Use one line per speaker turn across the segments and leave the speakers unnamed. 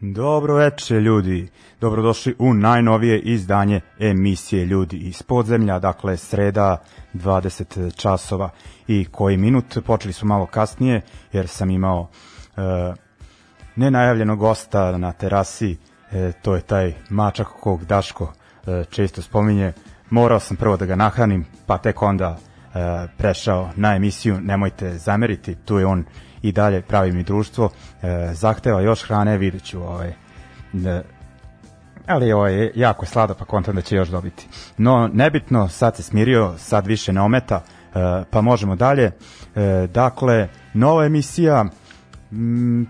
Dobro veče ljudi, dobrodošli u najnovije izdanje emisije Ljudi iz podzemlja, dakle sreda 20 časova i koji minut, počeli smo malo kasnije jer sam imao e, nenajavljenog gosta na terasi, e, to je taj mačak kog Daško e, često spominje, morao sam prvo da ga nahranim pa tek onda e, prešao na emisiju, nemojte zameriti, tu je on i dalje pravi mi društvo, e, zahteva još hrane, vidjet ću ovaj, e, ali ovo je ovaj, jako slada pa kontam da će još dobiti. No, nebitno, sad se smirio, sad više ne ometa, e, pa možemo dalje. E, dakle, nova emisija m,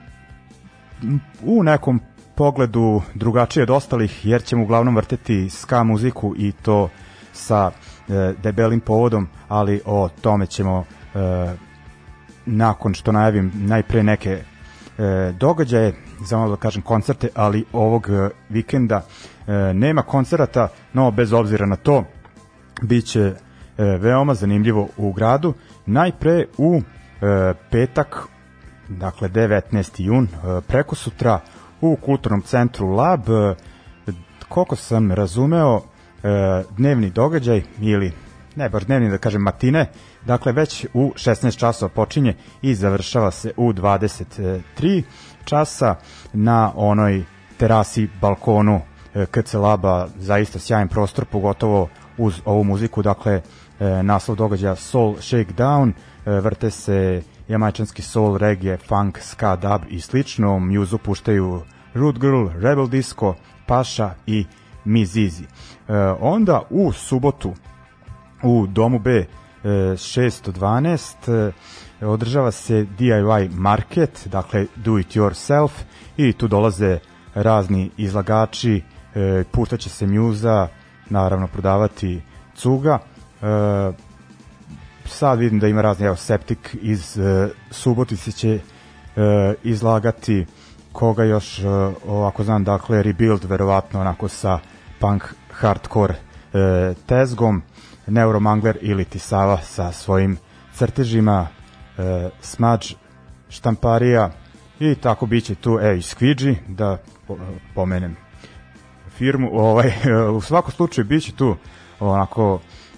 u nekom pogledu drugačije od ostalih, jer ćemo uglavnom vrteti ska muziku i to sa e, debelim povodom, ali o tome ćemo e, nakon što najavim najpre neke e, događaje, za malo da kažem koncerte, ali ovog e, vikenda e, nema koncerata, no bez obzira na to, biće e, veoma zanimljivo u gradu. Najpre u e, petak, dakle 19. jun, e, preko sutra u kulturnom centru Lab, e, koliko sam razumeo, e, dnevni događaj ili ne baš dnevni, da kažem matine, Dakle, već u 16 časova počinje i završava se u 23 časa na onoj terasi, balkonu e, KC Laba, zaista sjajan prostor, pogotovo uz ovu muziku, dakle, e, naslov događaja Soul Shakedown, e, vrte se jamajčanski soul, reggae, funk, ska, dub i slično, mjuzu puštaju Root Girl, Rebel Disco, Paša i Mizizi. onda u subotu u Domu B 612 eh, održava se DIY market, dakle do it yourself i tu dolaze razni izlagači, eh, puštaće se mjuza, naravno prodavati cuga. E, sad vidim da ima razni, evo Septik iz e, Subotice će izlagati koga još ovako znam, dakle Rebuild verovatno onako sa punk hardcore tezgom. Neuromangler ili Tisava sa svojim crtežima, e, smađ, štamparija i tako biće tu e, i Squidgy, da pomenem firmu. Ovaj, u svakom slučaju biće tu onako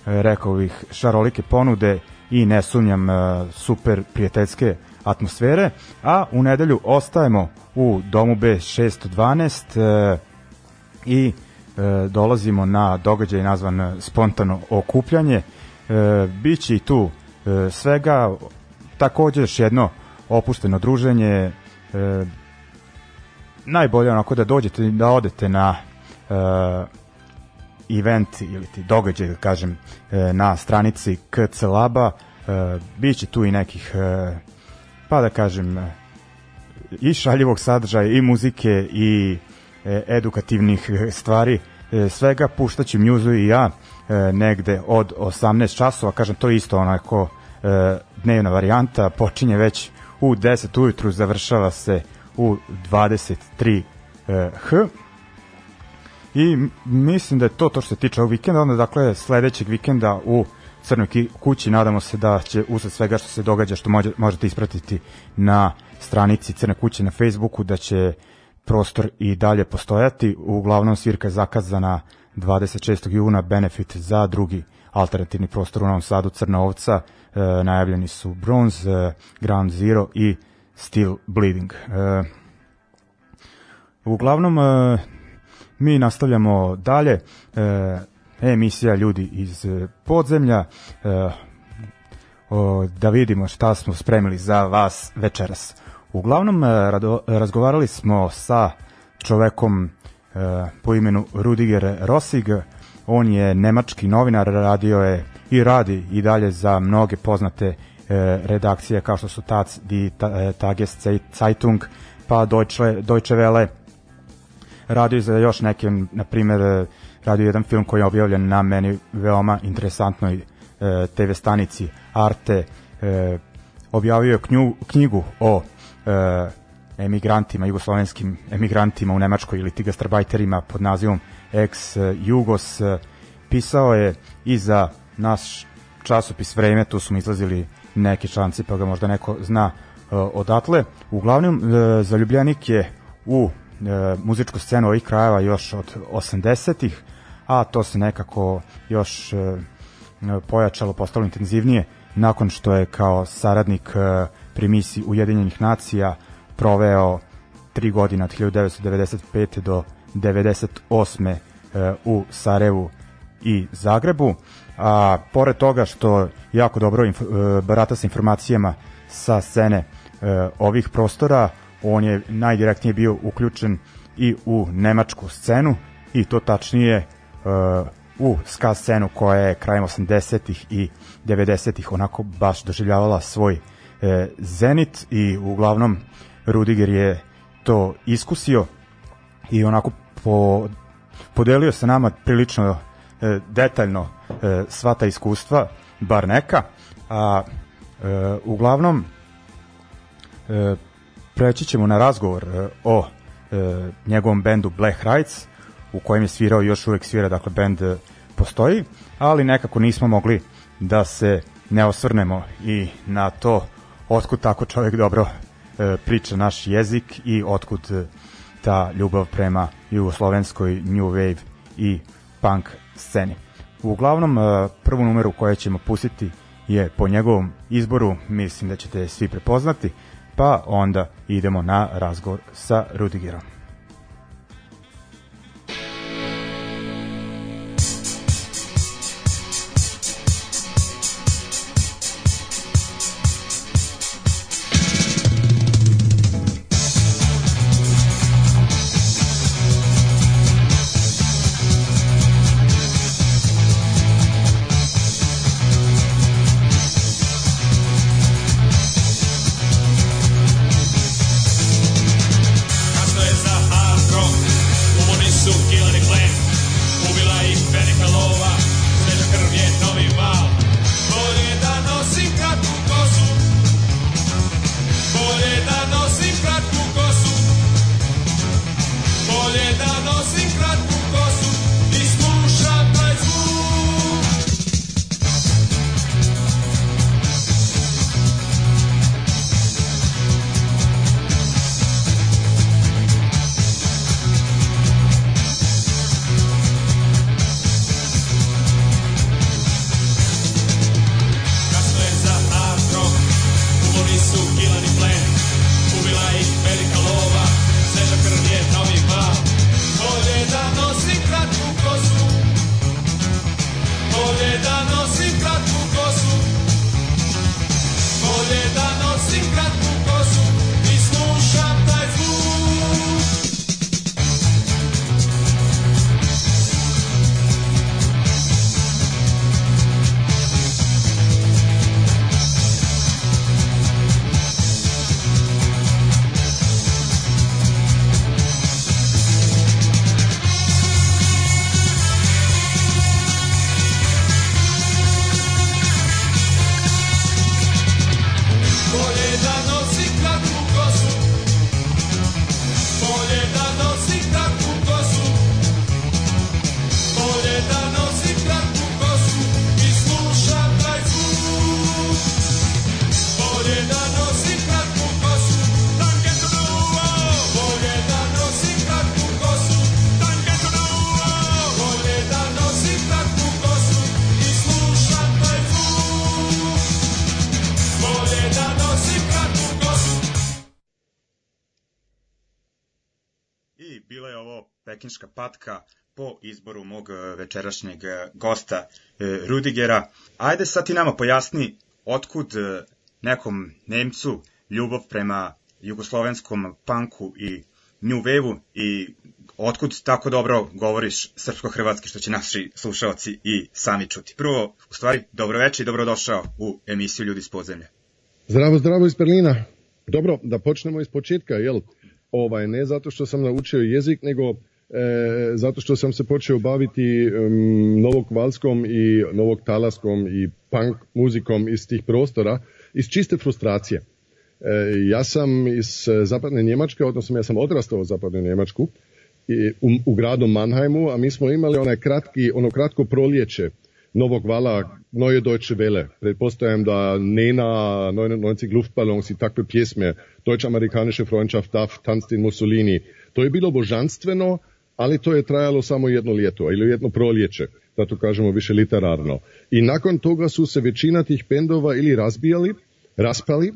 e, rekao bih šarolike ponude i ne sumnjam e, super prijateljske atmosfere, a u nedelju ostajemo u domu B612 e, i E, dolazimo na događaj nazvan spontano okupljanje. E, biće i tu e, svega, takođe još jedno opušteno druženje, najbolje onako da dođete, da odete na event ili ti događaj, da kažem, na stranici KC Laba, biće tu i nekih, pa da kažem, i šaljivog sadržaja, i muzike, i edukativnih stvari, E, svega puštaću Mjuzu i ja e, negde od 18 časova, kažem to isto onako e, dnevna varijanta, počinje već u 10 ujutru, završava se u 23h. I mislim da je to to što se tiče ovog vikenda, onda dakle sledećeg vikenda u Crnoj kući nadamo se da će usled svega što se događa što možete ispratiti na stranici Crne kuće na Facebooku da će prostor i dalje postojati. Uglavnom svirka je zakazana 26. juna, benefit za drugi alternativni prostor u Novom Sadu, Crna ovca, e, najavljeni su Bronze, e, Ground Zero i Still Bleeding. E, uglavnom, e, mi nastavljamo dalje. E, emisija Ljudi iz e, podzemlja. E, o, da vidimo šta smo spremili za vas večeras. Uglavnom, e, rado, razgovarali smo sa čovekom e, po imenu Rudiger Rosig. On je nemački novinar, radio je i radi i dalje za mnoge poznate e, redakcije kao što su Taz, Die Tages Zeitung, pa Deutsche, Deutsche Welle. Radio je za još neke, na primjer, radio jedan film koji je objavljen na meni veoma interesantnoj e, TV stanici Arte. E, objavio je knju, knjigu o Eh, emigrantima, jugoslovenskim emigrantima u Nemačkoj ili tigastrabajterima pod nazivom Ex eh, Jugos. Eh, pisao je i za naš časopis Vreme, tu su mi izlazili neki članci, pa ga možda neko zna odatle. Uglavnom, zaljubljenik je u muzičku scenu ovih krajeva još od 80-ih, a to se nekako još pojačalo, postalo intenzivnije nakon što je kao saradnik uh, pri misiji Ujedinjenih nacija proveo tri godine od 1995. do 98. Eh, u Sarajevu i Zagrebu. A pored toga što jako dobro inf eh, barata sa informacijama sa scene eh, ovih prostora, on je najdirektnije bio uključen i u nemačku scenu i to tačnije u ska scenu koja je krajem 80-ih i 90-ih onako baš doživljavala svoj uh, e, Zenit i uglavnom Rudiger je to iskusio i onako po, podelio sa nama prilično e, detaljno e, sva ta iskustva, bar neka, a e, uglavnom preći ćemo na razgovor o njegovom bendu Black Rights, u kojem je svirao još uvek svira, dakle bend postoji, ali nekako nismo mogli da se ne osvrnemo i na to otkud tako čovjek dobro e, priča naš jezik i otkud e, ta ljubav prema jugoslovenskoj new wave i punk sceni. Uglavnom, e, prvu numeru koju ćemo pustiti je po njegovom izboru, mislim da ćete svi prepoznati, pa onda idemo na razgovor sa Rudigerom.
podatka po izboru mog e, večerašnjeg e, gosta e, Rudigera. Ajde sad ti nama pojasni otkud nekom Nemcu ljubav prema jugoslovenskom panku i New Wave-u i otkud tako dobro govoriš srpsko-hrvatski što će naši slušalci i sami čuti. Prvo, u stvari, dobroveče i dobrodošao u emisiju Ljudi iz podzemlja.
Zdravo, zdravo iz Berlina. Dobro, da počnemo iz početka, jel? Ovaj, ne zato što sam naučio jezik, nego e, zato što sam se počeo baviti um, novog valskom i novog talaskom i punk muzikom iz tih prostora, iz čiste frustracije. E, ja sam iz e, zapadne Njemačke, odnosno ja sam odrastao u zapadnu Njemačku, i, u, u gradu Mannheimu, a mi smo imali onaj kratki, ono kratko proljeće Novog vala Neue Deutsche Welle. Pretpostavljam da Nena, 99 Luftballons i takve pjesme, Deutsch-amerikanische Freundschaft, Duff, Tanz den Mussolini. To je bilo božanstveno, ali to je trajalo samo jedno ljeto ili jedno proljeće, to kažemo više literarno. I nakon toga su se većina tih bendova ili razbijali, raspali,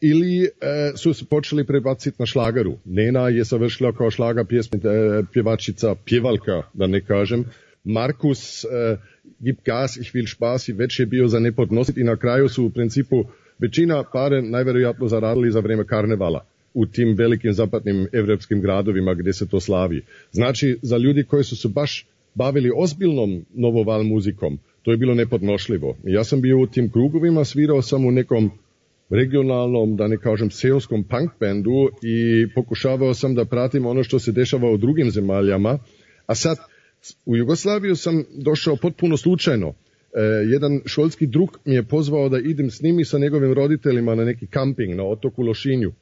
ili e, su se počeli prebaciti na šlagaru. Nena je završila kao šlaga pjesmi, e, pjevačica, pjevalka, da ne kažem. Markus, e, gib gas, ich will spas i već je bio za nepodnosit i na kraju su u principu većina pare najverojatno zaradili za vrijeme karnevala u tim velikim zapadnim evropskim gradovima gde se to slavi. Znači, za ljudi koji su se baš bavili ozbiljnom novoval muzikom, to je bilo nepodnošljivo. Ja sam bio u tim krugovima, svirao sam u nekom regionalnom, da ne kažem seoskom punk bendu i pokušavao sam da pratim ono što se dešava u drugim zemaljama, a sad u Jugoslaviju sam došao potpuno slučajno. E, jedan šolski drug mi je pozvao da idem s njimi sa njegovim roditeljima na neki kamping na otoku Lošinju.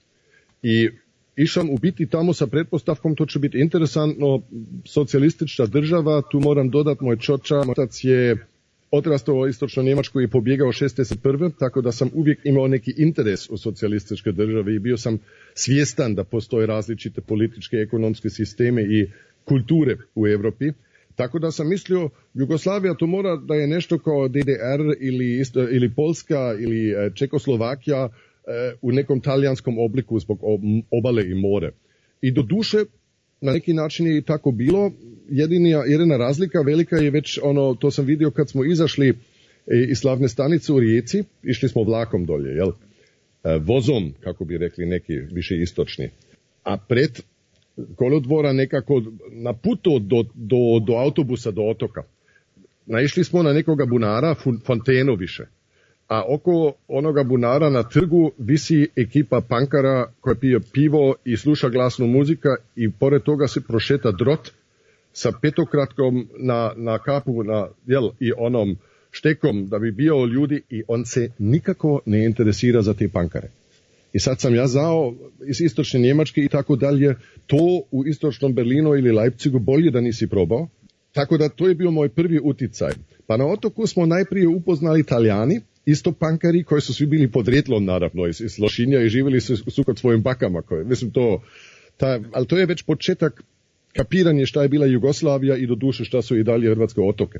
I išam u biti tamo sa pretpostavkom to će biti interesantno, socijalistička država, tu moram dodat, moj čoča, otac je odrastao u istočno Njemačku i pobjegao 61. tako da sam uvijek imao neki interes u socijalističke države i bio sam svjestan da postoje različite političke i ekonomske sisteme i kulture u Evropi. Tako da sam mislio, Jugoslavija to mora da je nešto kao DDR ili, ili Polska ili e, Čekoslovakija, u nekom talijanskom obliku zbog obale i more. I do duše, na neki način je i tako bilo, jedina, jedina razlika velika je već, ono, to sam vidio kad smo izašli e, iz slavne stanice u Rijeci, išli smo vlakom dolje, jel? E, vozom, kako bi rekli neki više istočni. A pred kolodvora nekako na putu do, do, do autobusa do otoka. Naišli smo na nekoga bunara, Fontenoviše. više a oko onoga bunara na trgu visi ekipa pankara koja pije pivo i sluša glasnu muzika i pored toga se prošeta drot sa petokratkom na, na kapu na, jel, i onom štekom da bi bio ljudi i on se nikako ne interesira za te pankare. I sad sam ja zao iz istočne Njemačke i tako dalje, to u istočnom Berlinu ili Leipzigu bolje da nisi probao. Tako da to je bio moj prvi uticaj. Pa na otoku smo najprije upoznali Italijani, isto pankari koji su svi bili podrijetlo naravno iz, iz Lošinja i živjeli su, su kod svojim bakama. Koje, mislim to, ta, ali to je već početak kapiranje šta je bila Jugoslavija i do duše šta su i dalje Hrvatske otoke.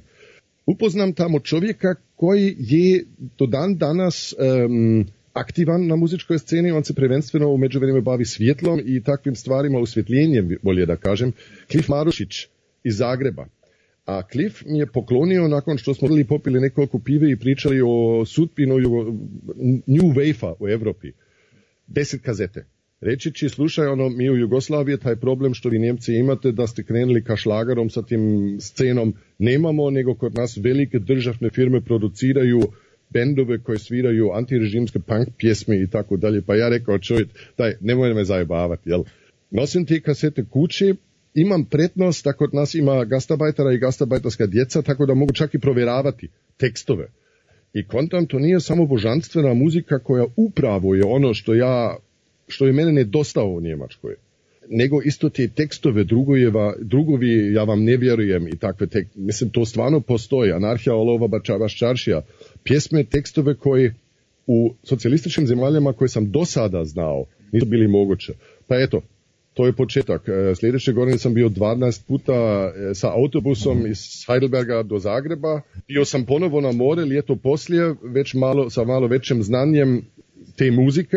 Upoznam tamo čovjeka koji je do dan danas um, aktivan na muzičkoj sceni, on se prvenstveno u međuvremenu bavi svjetlom i takvim stvarima, osvjetljenjem, bolje da kažem, Klif Marušić iz Zagreba. A Cliff mi je poklonio nakon što smo bili popili nekoliko pive i pričali o sudbinu New Wave-a u Evropi. Deset kazete. Reći će, slušaj, ono, mi u Jugoslaviji taj problem što vi Njemci imate, da ste krenuli ka šlagarom sa tim scenom, nemamo, nego kod nas velike državne firme produciraju bendove koje sviraju antirežimske punk pjesme i tako dalje. Pa ja rekao, čovjek, daj, nemoj me zajebavati, jel? Nosim te kasete kući, imam pretnost da kod nas ima gastabajtara i gastabajtarska djeca, tako da mogu čak i provjeravati tekstove. I kontam, to nije samo božanstvena muzika koja upravo je ono što ja, što je mene nedostao u Njemačkoj. Nego isto te tekstove drugojeva, drugovi, ja vam ne vjerujem i takve tek, mislim, to stvarno postoji. Anarhija Olova Bačavaš Čaršija. Pjesme, tekstove koji u socijalističkim zemaljama koje sam do sada znao, nisu bili moguće. Pa eto, to je početak. E, sljedeće godine sam bio 12 puta e, sa autobusom mhm. iz Heidelberga do Zagreba. Bio sam ponovo na more ljeto poslije, već malo, sa malo većim znanjem te muzike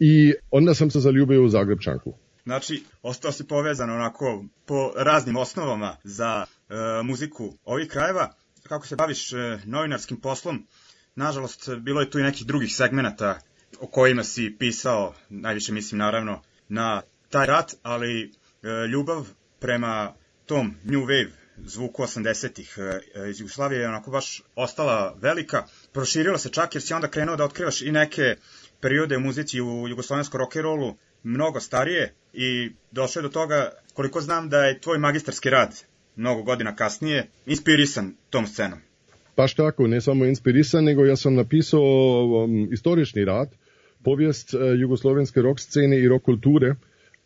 i onda sam se zaljubio u Zagrebčanku.
Znači, ostao si povezan onako po raznim osnovama za e, muziku ovih krajeva. Kako se baviš e, novinarskim poslom, nažalost, bilo je tu i nekih drugih segmenata o kojima si pisao, najviše mislim naravno na taj rat, ali e, ljubav prema tom New Wave zvuku 80-ih e, e, iz Jugoslavije je onako baš ostala velika, proširila se čak jer si onda krenuo da otkrivaš i neke periode u muzici u jugoslovenskom rock'n'rollu mnogo starije i došao je do toga koliko znam da je tvoj magistarski rad mnogo godina kasnije inspirisan tom scenom.
Baš tako, ne samo inspirisan, nego ja sam napisao um, istorični rad, povijest uh, jugoslovenske rock scene i rock kulture, uh,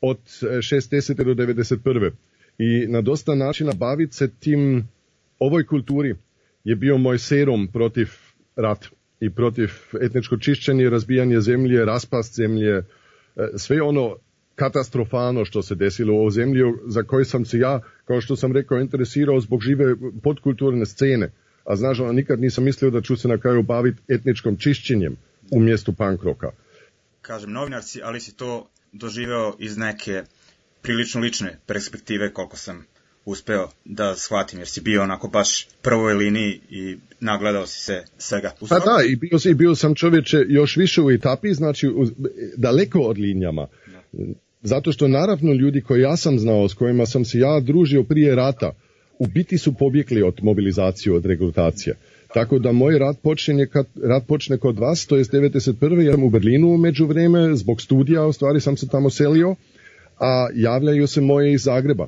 od 60. E, do 91. I na dosta načina baviti se tim, ovoj kulturi je bio moj serum protiv rat i protiv etničko čišćenje, razbijanje zemlje, raspast zemlje, e, sve ono katastrofano što se desilo u zemlju za koju sam se ja, kao što sam rekao, interesirao zbog žive podkulturne scene. A znaš, ona nikad nisam mislio da ću se na kraju baviti etničkom čišćenjem u mjestu roka.
Kažem, novinar ali si to doživeo iz neke prilično lične perspektive koliko sam uspeo da shvatim, jer si bio onako baš prvoj liniji i nagledao si se svega.
Pa da, i bio, i bio sam čoveče još više u etapi, znači u, daleko od linjama. Da. Zato što naravno ljudi koji ja sam znao, s kojima sam se ja družio prije rata, u biti su pobjekli od mobilizacije, od regrutacije. Da Tako da moj rad počinje kad rad počne kod vas, to je 91. Ja sam u Berlinu među vreme, zbog studija, u stvari sam se tamo selio, a javljaju se moje iz Zagreba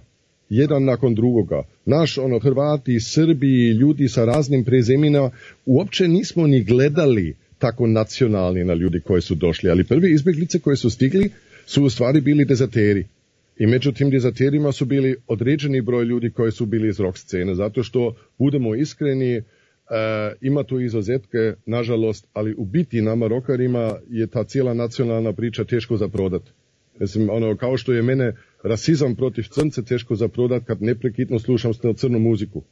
jedan nakon drugoga. Naš, ono, Hrvati, Srbi, ljudi sa raznim prezimina, uopće nismo ni gledali tako nacionalni na ljudi koji su došli, ali prvi izbjeglice koji su stigli su u stvari bili dezateri. I među tim dezerterima su bili određeni broj ljudi koji su bili iz rock scene, zato što, budemo iskreni, E, ima tu izuzetke, nažalost, ali u biti nama rokarima je ta cijela nacionalna priča teško za prodat. Mislim, ono, kao što je mene rasizam protiv crnce teško za prodat kad neprekitno slušam crnu muziku.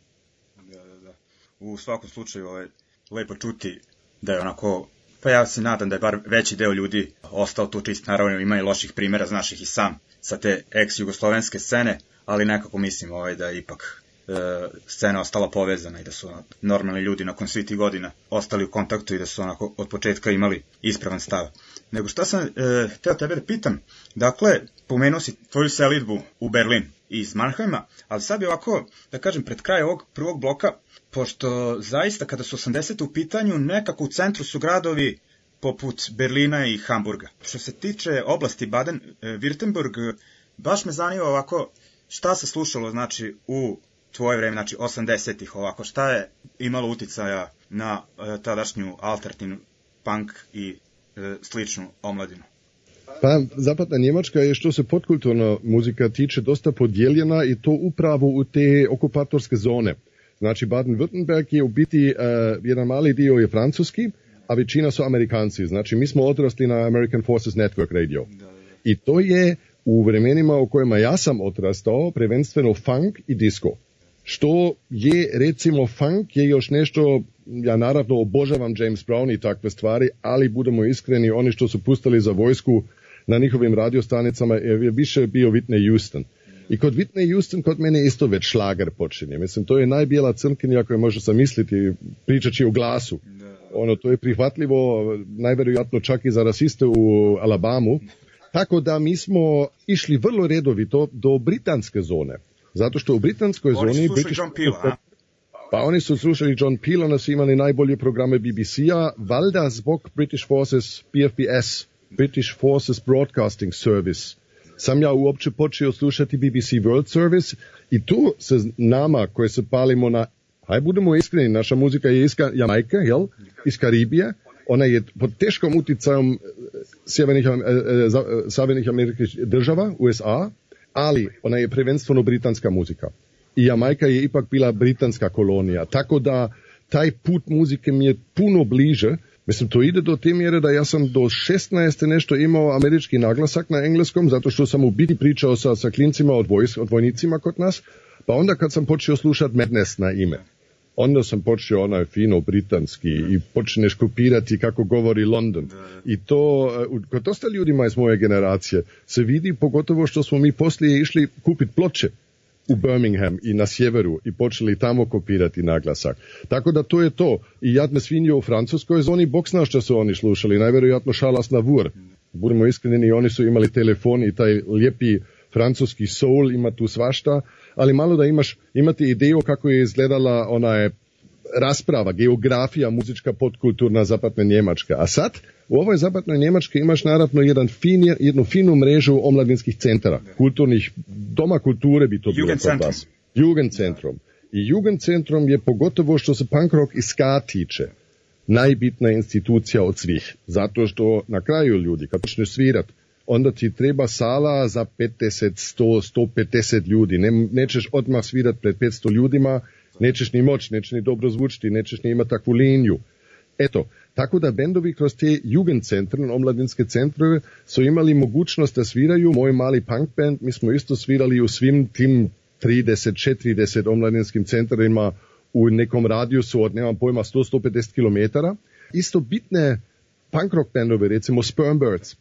Da,
da, da. U svakom slučaju, ovaj, lepo čuti da je onako Pa ja se nadam da je bar veći deo ljudi ostao tu čist, naravno ima i loših primera, znaš ih i sam, sa te ex-jugoslovenske scene, ali nekako mislim ovaj, da ipak E, scena ostala povezana i da su ono, normalni ljudi nakon svih tih godina ostali u kontaktu i da su onako od početka imali ispravan stav. Nego šta sam e, hteo tebe da pitam, dakle, pomenuo si tvoju selitbu u Berlin iz Mannheima, ali sad bi ovako, da kažem, pred kraj ovog prvog bloka, pošto zaista kada su 80. u pitanju, nekako u centru su gradovi poput Berlina i Hamburga. Što se tiče oblasti Baden-Württemberg, baš me zanima ovako šta se slušalo znači u tvoje vreme, znači 80-ih ovako, šta je imalo uticaja na e, tadašnju alternativnu punk i e, sličnu omladinu?
Pa zapadna Njemačka je što se podkulturna muzika tiče dosta podijeljena i to upravo u te okupatorske zone. Znači Baden-Württemberg je u biti uh, jedan mali dio je francuski, a većina su Amerikanci. Znači mi smo odrasli na American Forces Network radio. Da, da, da. I to je u vremenima u kojima ja sam odrastao prvenstveno funk i disco što je recimo funk je još nešto ja naravno obožavam James Brown i takve stvari, ali budemo iskreni, oni što su pustali za vojsku na njihovim radiostanicama je više bio Whitney Houston. I kod Whitney Houston kod mene isto već šlager počinje. Mislim, to je najbijela crnkinja koju može zamisliti pričaći o glasu. Ono, to je prihvatljivo, najvjerojatno čak i za rasiste u Alabamu. Tako da mi smo išli vrlo redovito do britanske zone. Zato što u britanskoj oni zoni... Oni British... John Pila, pa oni su slušali John Peel, oni su imali najbolje programe BBC-a, valjda zbog British Forces BFBS, British Forces Broadcasting Service. Sam ja uopće počeo slušati BBC World Service i tu se nama koje se palimo na, haj budemo iskreni, naša muzika je iz Jamajka, jel? iz Karibije, ona je pod teškom uticajom Sjevernih, eh, e, e, Sjevernih američkih država, USA, ali ona je prvenstveno britanska muzika. I Jamajka je ipak bila britanska kolonija, tako da taj put muzike mi je puno bliže. Mislim, to ide do te mjere da ja sam do 16. nešto imao američki naglasak na engleskom, zato što sam u biti pričao sa, sa klincima od, vojs, od vojnicima kod nas, pa onda kad sam počeo slušati Madness na ime onda sam počeo onaj fino britanski i počneš kopirati kako govori London. Da, da. I to, e, kod dosta ljudima iz moje generacije se vidi, pogotovo što smo mi poslije išli kupiti ploče u Birmingham i na sjeveru i počeli tamo kopirati naglasak. Tako da to je to. I ja me svinio u Francuskoj zoni, bok znaš što su oni slušali, najvjerojatno šalas na vur. Budemo iskreni, oni su imali telefon i taj lijepi francuski soul ima tu svašta ali malo da imaš, imati ideju kako je izgledala ona je rasprava, geografija muzička podkulturna zapadne Njemačka. A sad, u ovoj zapadnoj Njemački imaš naravno jedan fin, jednu finu mrežu omladinskih centara, kulturnih, doma kulture bi to
bilo kod vas.
Jugendcentrum. I Jugendcentrum je pogotovo što se punk rock i ska tiče najbitna institucija od svih. Zato što na kraju ljudi, kad počneš svirat, onda ti treba sala za 50, 100, 150 ljudi. Ne, nećeš odmah svirat pred 500 ljudima, nećeš ni moć, nećeš ni dobro zvučiti, nećeš ni imati takvu liniju. Eto, tako da bendovi kroz te jugendcentre, omladinske centre, su imali mogućnost da sviraju. Moj mali punk band, mi smo isto svirali u svim tim 30-40 omladinskim centrima u nekom radijusu od, nemam pojma, 100-150 km. Isto bitne punk rock bendove, recimo Sperm Birds,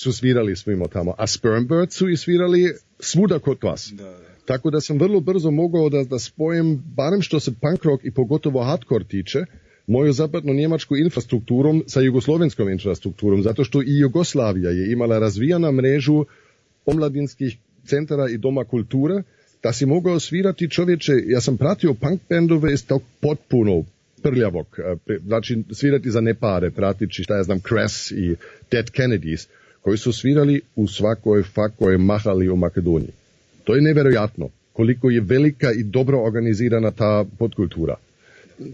su svirali svima tamo, a Sperm Birds su i svirali svuda kod vas. Da, da. Tako da sam vrlo brzo mogao da, da spojim, barem što se punk rock i pogotovo hardcore tiče, moju zapadno-njemačku infrastrukturom sa jugoslovenskom infrastrukturom, zato što i Jugoslavija je imala razvijena mrežu omladinskih centara i doma kulture, da si mogao svirati čovječe, ja sam pratio punk bendove iz tog potpuno prljavog, e, znači svirati za nepare, pratići šta ja znam, Crass i Dead Kennedys, koji su svirali u svakoj fakoj mahali u Makedoniji. To je nevjerojatno koliko je velika i dobro organizirana ta podkultura.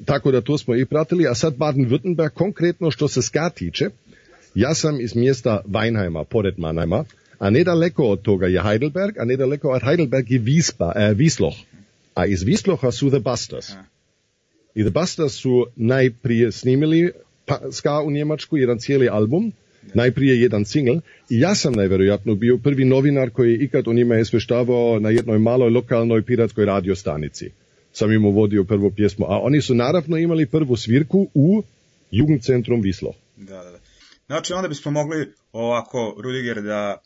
Tako da to smo i pratili, a sad Baden-Württemberg konkretno što se ska tiče, ja sam iz mjesta Weinheima, pored Mannheima, a nedaleko od toga je Heidelberg, a nedaleko od Heidelberg je Vispa, eh, Visloh. A iz Wieslocha su The Busters. I The Busters su najprije snimili pa, ska u Njemačku, jedan cijeli album, najprije jedan singl. i ja sam najvjerojatno bio prvi novinar koji je ikad o njima ispeštavao na jednoj maloj lokalnoj piratskoj radiostanici. Sam im uvodio prvu pjesmu, a oni su naravno imali prvu svirku u Jugendcentrum Vislo. Da, da,
da. Znači onda bismo mogli ovako, Rudiger, da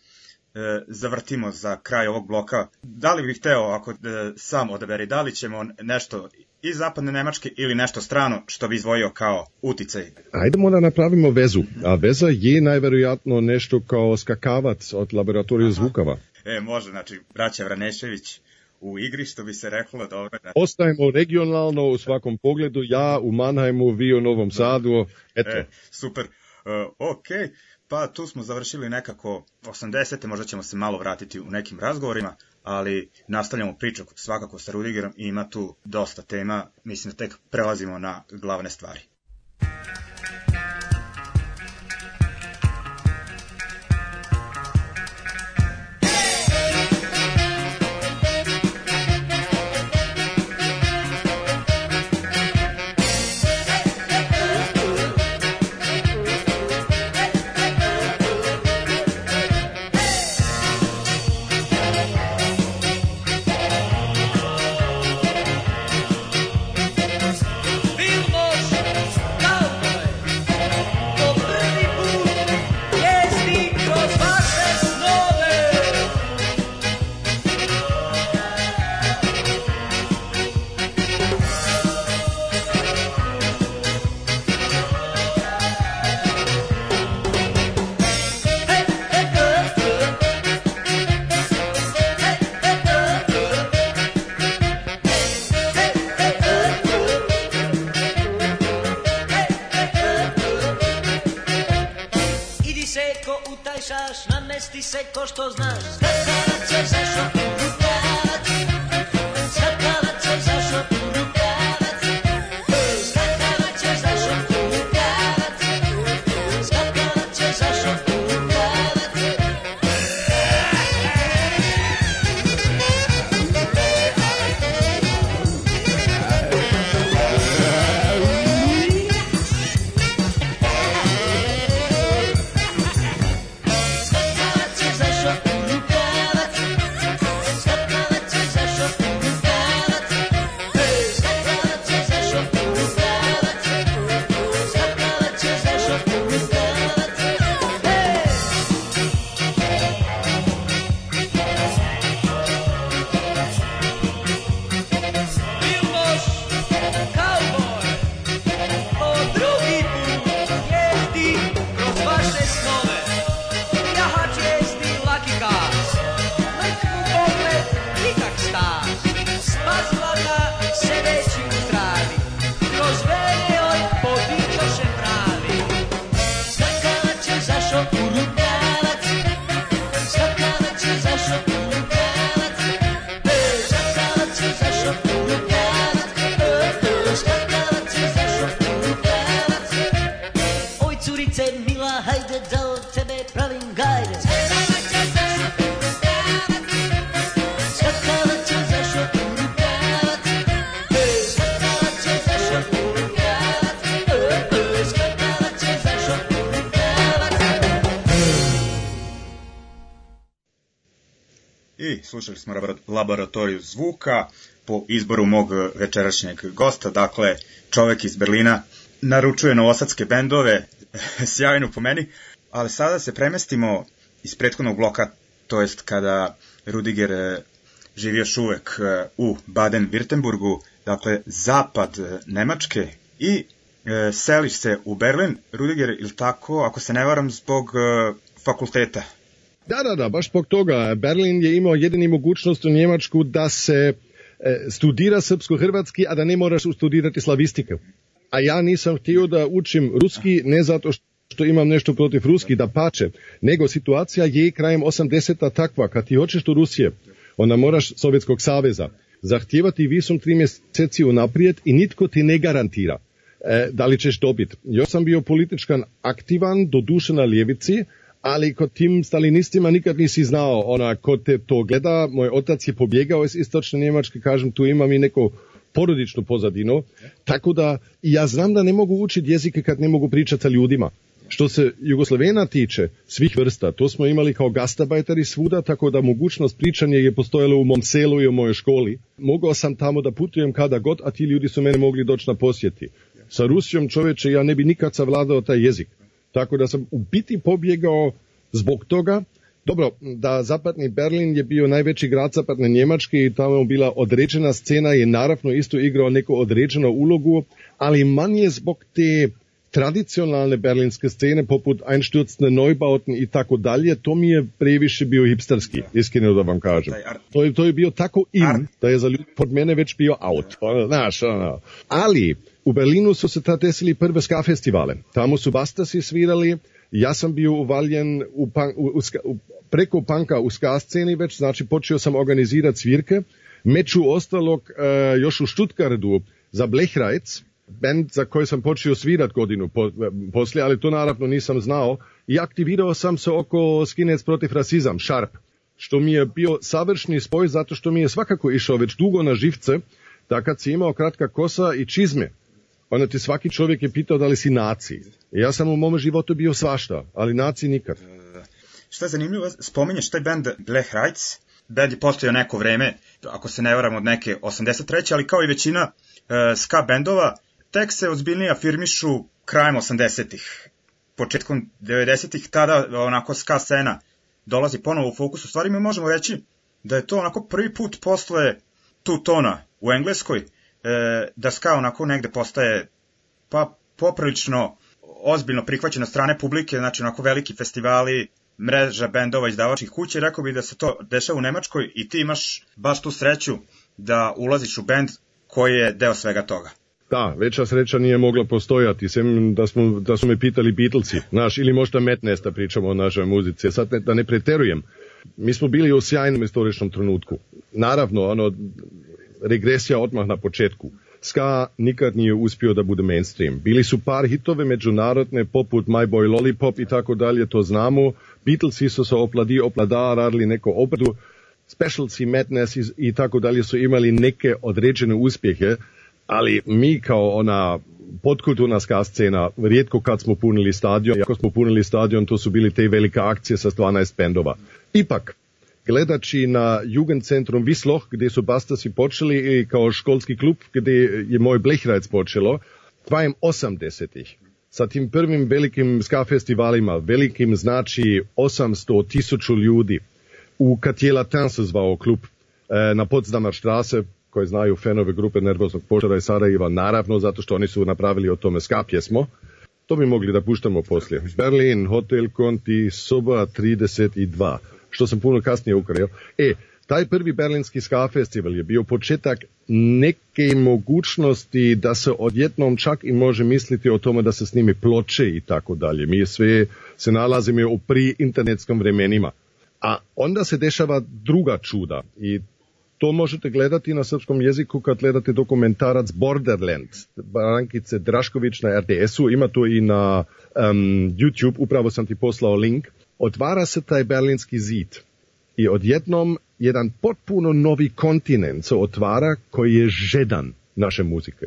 e, zavrtimo za kraj ovog bloka. Da li bih hteo, ako e, sam odaberi, da li ćemo nešto iz zapadne Nemačke ili nešto strano što bi izvojio kao uticaj?
Ajdemo da napravimo vezu, a veza je najverojatno nešto kao skakavac od laboratorija zvukava.
E, može, znači, braća Vranešević, u igri, što bi se reklo dobro. Da...
Ostajemo regionalno u svakom pogledu, ja u Mannheimu, vi u Novom Sadu, eto. E,
super, e, ok, pa tu smo završili nekako 80. možda ćemo se malo vratiti u nekim razgovorima ali nastavljamo priču svakako sa Rudigerom i ima tu dosta tema, mislim da tek prelazimo na glavne stvari. Thank slušali smo laboratoriju zvuka po izboru mog večerašnjeg gosta, dakle čovek iz Berlina naručuje novosadske bendove, sjajno po meni, ali sada se premestimo iz prethodnog bloka, to jest kada Rudiger e, živi još uvek e, u Baden-Württembergu, dakle zapad e, Nemačke i seliš se u Berlin, Rudiger, ili tako, ako se ne varam, zbog fakulteta.
Da, da, da, baš zbog toga. Berlin je imao jedini mogućnost u Njemačku da se e, studira srpsko-hrvatski, a da ne moraš studirati slavistike. A ja nisam htio da učim ruski, ne zato što imam nešto protiv Ruski, da pače, nego situacija je krajem 80-a takva, kad ti hoćeš do Rusije, onda moraš Sovjetskog saveza zahtijevati visum tri mjeseci unaprijed i nitko ti ne garantira e, da li ćeš dobiti. Još sam bio političkan aktivan, do duše na ljevici, ali kod tim stalinistima nikad nisi znao ona, ko te to gleda. Moj otac je pobjegao iz istočne Njemačke, kažem, tu imam i neko porodičnu pozadinu, tako da ja znam da ne mogu učiti jezike kad ne mogu pričati sa ljudima. Što se Jugoslovena tiče, svih vrsta, to smo imali kao gastabajteri svuda, tako da mogućnost pričanja je postojala u mom selu i u mojoj školi. Mogao sam tamo da putujem kada god, a ti ljudi su mene mogli doći na posjeti. Sa Rusijom čoveče ja ne bi nikad savladao taj jezik. Tako da sam u biti pobjegao zbog toga dobro, da zapadni Berlin je bio najveći grad zapadne Njemačke i tamo bila odrečena scena i naravno isto igrao neku odrečenu ulogu, ali manje zbog te tradicionalne berlinske scene poput Einstürzne Neubauten i tako dalje, to mi je previše bio hipsterski, iskreno da vam kažem. To je, to je bio tako in, da je za ljudi pod mene već bio out. Znaš, ono. Ali, U Berlinu su se tad desili prve ska festivale. Tamo su Bastasi svirali, ja sam bio uvaljen u, punk, u, u, u, preko panka u ska sceni već, znači počeo sam organizirati svirke. Među ostalog uh, još u Stuttgartu za Blechrajc, band za koji sam počeo svirat godinu po, e, poslije, ali to naravno nisam znao, i aktivirao sam se oko Skinec protiv rasizam, Sharp, što mi je bio savršni spoj zato što mi je svakako išao već dugo na živce, da kad si imao kratka kosa i čizme, Pa onda te svaki čovjek je pitao da li si naci. Ja sam u mom životu bio svašta, ali naci nikad. E,
šta je zanimljivo, spominješ taj band Black Rights, band je postojao neko vreme, ako se ne varam od neke 83. ali kao i većina e, ska bendova, tek se ozbiljnije afirmišu krajem 80-ih. Početkom 90-ih tada onako ska scena dolazi ponovo u fokus. U stvari mi možemo reći da je to onako prvi put posle Tutona u Engleskoj e, da ska onako negde postaje pa poprilično ozbiljno prihvaćen strane publike, znači onako veliki festivali, mreža bendova izdavačkih kuće, rekao bih da se to dešava u Nemačkoj i ti imaš baš tu sreću da ulaziš u bend koji je deo svega toga.
Da, veća sreća nije mogla postojati, sem da, smo, da su me pitali Beatlesi, znaš, ili možda Metnesta pričamo o našoj muzici, e, sad ne, da ne preterujem. Mi smo bili u sjajnom istoričnom trenutku. Naravno, ono, regresija odmah na početku. Ska nikad nije uspio da bude mainstream. Bili su par hitove međunarodne poput My Boy Lollipop i tako dalje, to znamo. Beatlesi su se opladi, oplada, radili neko obradu. Specialci, Madness i, i tako dalje su imali neke određene uspjehe, ali mi kao ona podkulturna ska scena, rijetko kad smo punili stadion, ako smo punili stadion, to su bili te velike akcije sa 12 bendova. Ipak, gledači na Jugendcentrum Visloh gde su Bastasi počeli i kao školski klub gde je moj Blehrajc počelo krajem 80-ih sa tim prvim velikim ska festivalima, velikim znači 800 tisuću ljudi. U Katjela Tan se zvao klub e, na Potsdamer štrase koje znaju fenove grupe Nervoznog požara i Sarajeva, naravno zato što oni su napravili o tome ska pjesmo. To bi mogli da puštamo poslije. Berlin, Hotel Conti, soba 32 što sam puno kasnije ukrao. E, taj prvi Berlinski ska festival je bio početak neke mogućnosti da se odjednom čak i može misliti o tome da se snimi ploče i tako dalje. Mi sve se nalazimo u pri internetskom vremenima. A onda se dešava druga čuda i to možete gledati na srpskom jeziku kad gledate dokumentarac Borderland, Brankice Drašković na RTS-u, ima to i na um, YouTube, upravo sam ti poslao link otvara se taj berlinski zid i odjednom jedan potpuno novi kontinent se otvara koji je žedan naše muzike.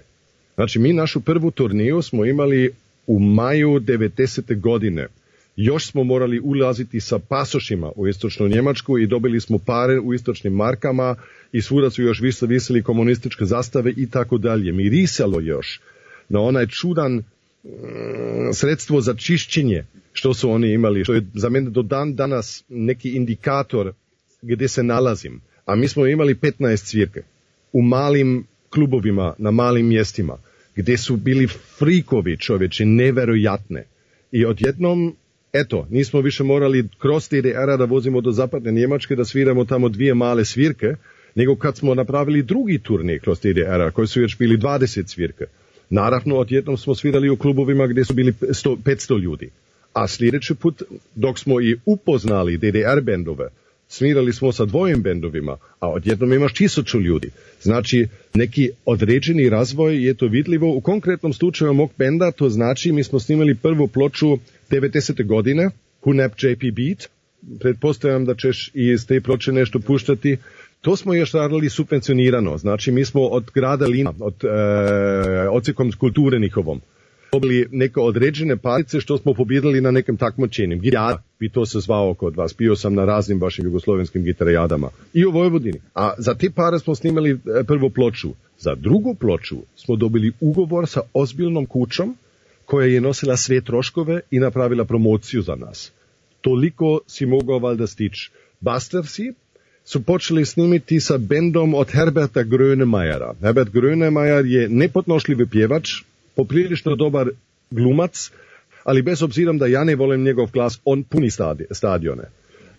Znači mi našu prvu turniju smo imali u maju 90. godine. Još smo morali ulaziti sa pasošima u istočnu Njemačku i dobili smo pare u istočnim markama i svuda su još više visili komunističke zastave i tako dalje. Mi risalo još na onaj čudan mm, sredstvo za čišćenje što su oni imali, što je za mene do dan danas neki indikator gdje se nalazim. A mi smo imali 15 svirke u malim klubovima, na malim mjestima, gdje su bili frikovi čovječi, neverojatne. I odjednom, eto, nismo više morali kroz tdr da vozimo do zapadne Njemačke, da sviramo tamo dvije male svirke, nego kad smo napravili drugi turnij kroz TDR-a, koji su još bili 20 svirke, naravno odjednom smo svirali u klubovima gdje su bili 100, 500 ljudi a sljedeći put dok smo i upoznali DDR bendove, svirali smo sa dvojim bendovima, a odjednom imaš tisuću ljudi. Znači, neki određeni razvoj je to vidljivo. U konkretnom slučaju mog benda to znači mi smo snimali prvu ploču 90. godine, Hunap JP Beat, pretpostavljam da ćeš i iz te ploče nešto puštati. To smo još radili subvencionirano, znači mi smo od grada Lina, od e, odsekom kulture njihovom, dobili neke određene palice što smo pobjedili na nekim takmočenim. Ja bi to se zvao kod vas, bio sam na raznim vašim jugoslovenskim gitarajadama i u Vojvodini. A za te pare smo snimali e, prvu ploču. Za drugu ploču smo dobili ugovor sa ozbiljnom kućom koja je nosila sve troškove i napravila promociju za nas. Toliko si mogao valjda stići. Bastersi su počeli snimiti sa bendom od Herberta Grönemajera. Herbert Grönemajer je nepotnošljivi pjevač, poprilično dobar glumac, ali bez obzirom da ja ne volim njegov glas, on puni stadione.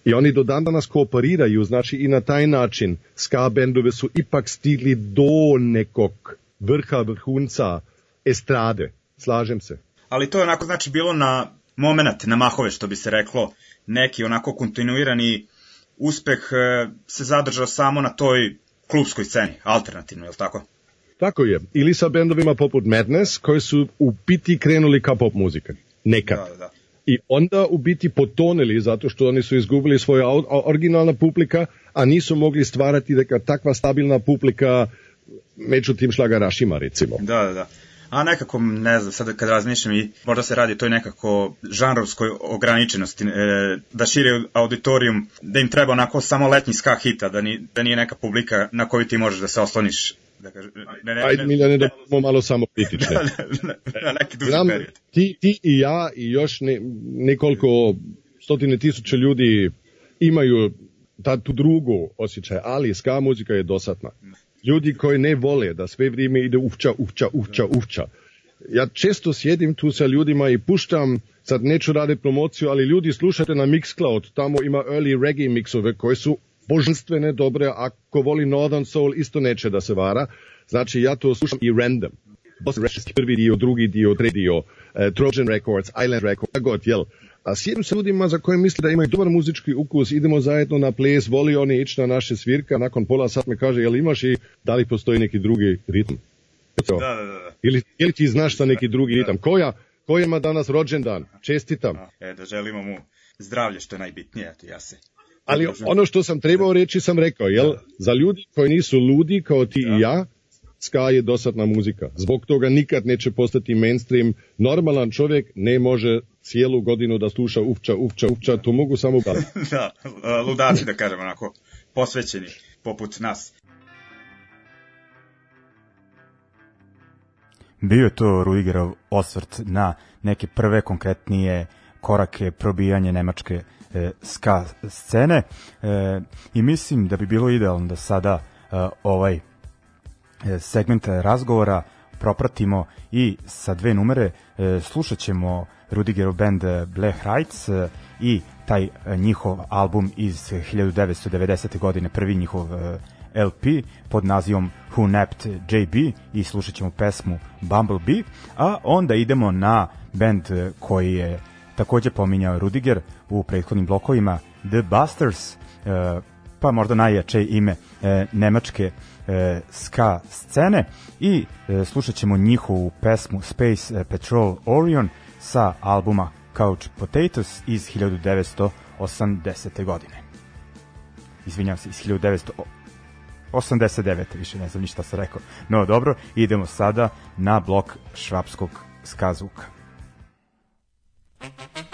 I oni do dan danas kooperiraju, znači i na taj način ska bendove su ipak stigli do nekog vrha vrhunca estrade, slažem se.
Ali to je onako znači bilo na moment, na mahove što bi se reklo, neki onako kontinuirani uspeh eh, se zadržao samo na toj klubskoj sceni, alternativno, je li tako?
Tako je. Ili sa bendovima poput Madness koji su u biti krenuli kao pop muzika. Nekad. Da, da. I onda u biti potoneli, zato što oni su izgubili svoju originalna publika, a nisu mogli stvarati da takva stabilna publika među tim šlagarašima recimo.
Da, da, da. A nekako, ne znam, sad kad razmišljam i možda se radi o toj nekako žanrovskoj ograničenosti, e, da šire auditorijum, da im treba onako samo letnji ska hita, da, ni, da nije neka publika na koju ti možeš da se osloniš
da kažem. Ne, ne, Ajde, ne, Miljane, da budemo malo samo kritične. na, da, da, da, neki duži Znam, period. Ti, ti i ja i još ne, nekoliko stotine tisuća ljudi imaju ta, tu drugu osjećaj, ali ska muzika je dosadna. Ljudi koji ne vole da sve vrijeme ide uhča, uhča, uhča, uhča. Ja često sjedim tu sa ljudima i puštam, sad neću raditi promociju, ali ljudi slušate na Mixcloud, tamo ima early reggae mixove koji su božanstvene dobre, ako voli Northern Soul isto neće da se vara. Znači ja to slušam i random. Bosanski prvi dio, drugi dio, treći dio, eh, Trojan Records, Island Records, god, jel? A sjedim se ljudima za koje misli da imaju dobar muzički ukus, idemo zajedno na ples, voli oni ići na naše svirka, nakon pola sat me kaže, jel imaš i da li postoji neki drugi ritm? Da, da, da. Ili, ili ti znaš sa neki drugi ritam? Da. Koja, koja ima danas rođendan? Čestitam.
E, da želimo mu zdravlje što je najbitnije, eto ja se.
Ali ono što sam trebao reći sam rekao, jel? Da. Za ljudi koji nisu ludi kao ti i da. ja, ska je dosadna muzika. Zbog toga nikad neće postati mainstream. Normalan čovjek ne može cijelu godinu da sluša ufča, ufča, ufča, to mogu samo gledati.
da, ludaci da kažem onako, posvećeni, poput nas.
Bio je to Ruigerov osvrt na neke prve konkretnije korake probijanje Nemačke e, ska scene e, i mislim da bi bilo idealno da sada e, ovaj e, segment razgovora propratimo i sa dve numere e, slušat ćemo Rudigerov band Black Rights e, i taj njihov album iz 1990. godine, prvi njihov e, LP pod nazivom Who Napped JB i slušat ćemo pesmu Bumblebee, a onda idemo na band koji je takođe pominjao Rudiger, u prethodnim blokovima The Busters, e, pa možda najjače ime e, nemačke e, ska scene i slušat ćemo njihovu pesmu Space Patrol Orion sa albuma Couch Potatoes iz 1980. godine. Izvinjam se, iz 1900 89. više ne znam ništa sam rekao. No dobro, idemo sada na blok švapskog skazuka. Thank you.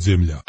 подземля.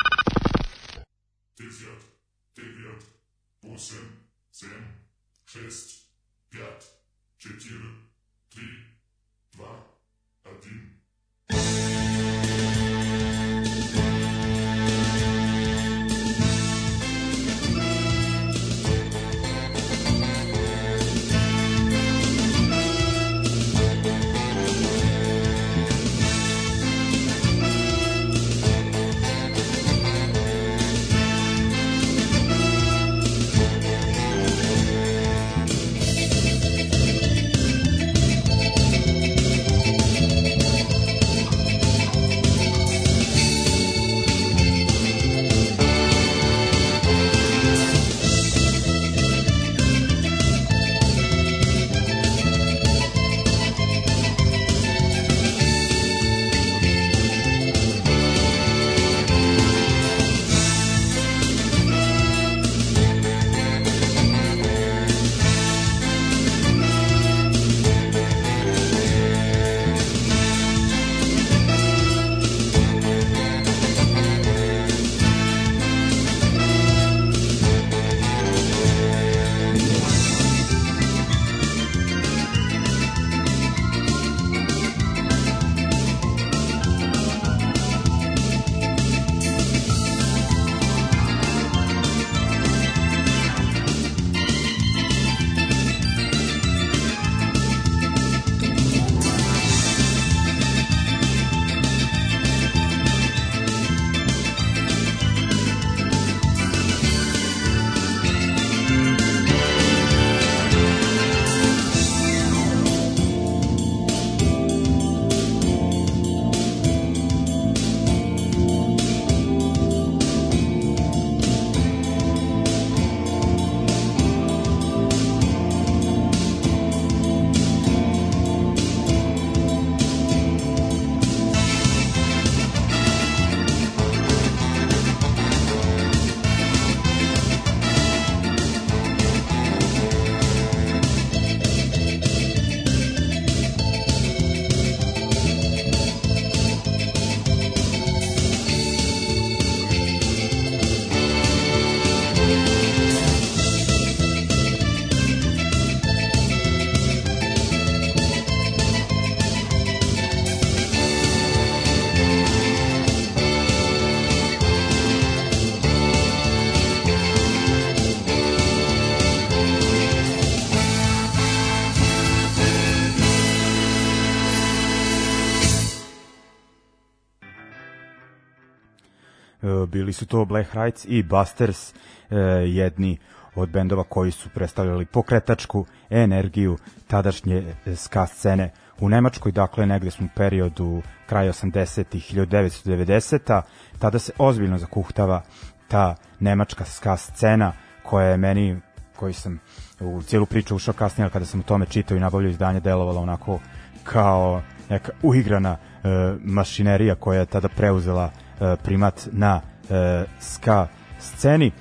bili su to Black Heights i Busters, e, jedni od bendova koji su predstavljali pokretačku energiju tadašnje e, ska scene u Nemačkoj, dakle negde smo u periodu kraja 80-ih, 1990-a, tada se ozbiljno zakuhtava ta nemačka ska scena koja je meni, koji sam u cijelu priču ušao kasnije, kada sam o tome čitao i nabavljao izdanje, delovala onako kao neka uigrana e, mašinerija koja je tada preuzela e, primat na e, ska sceni.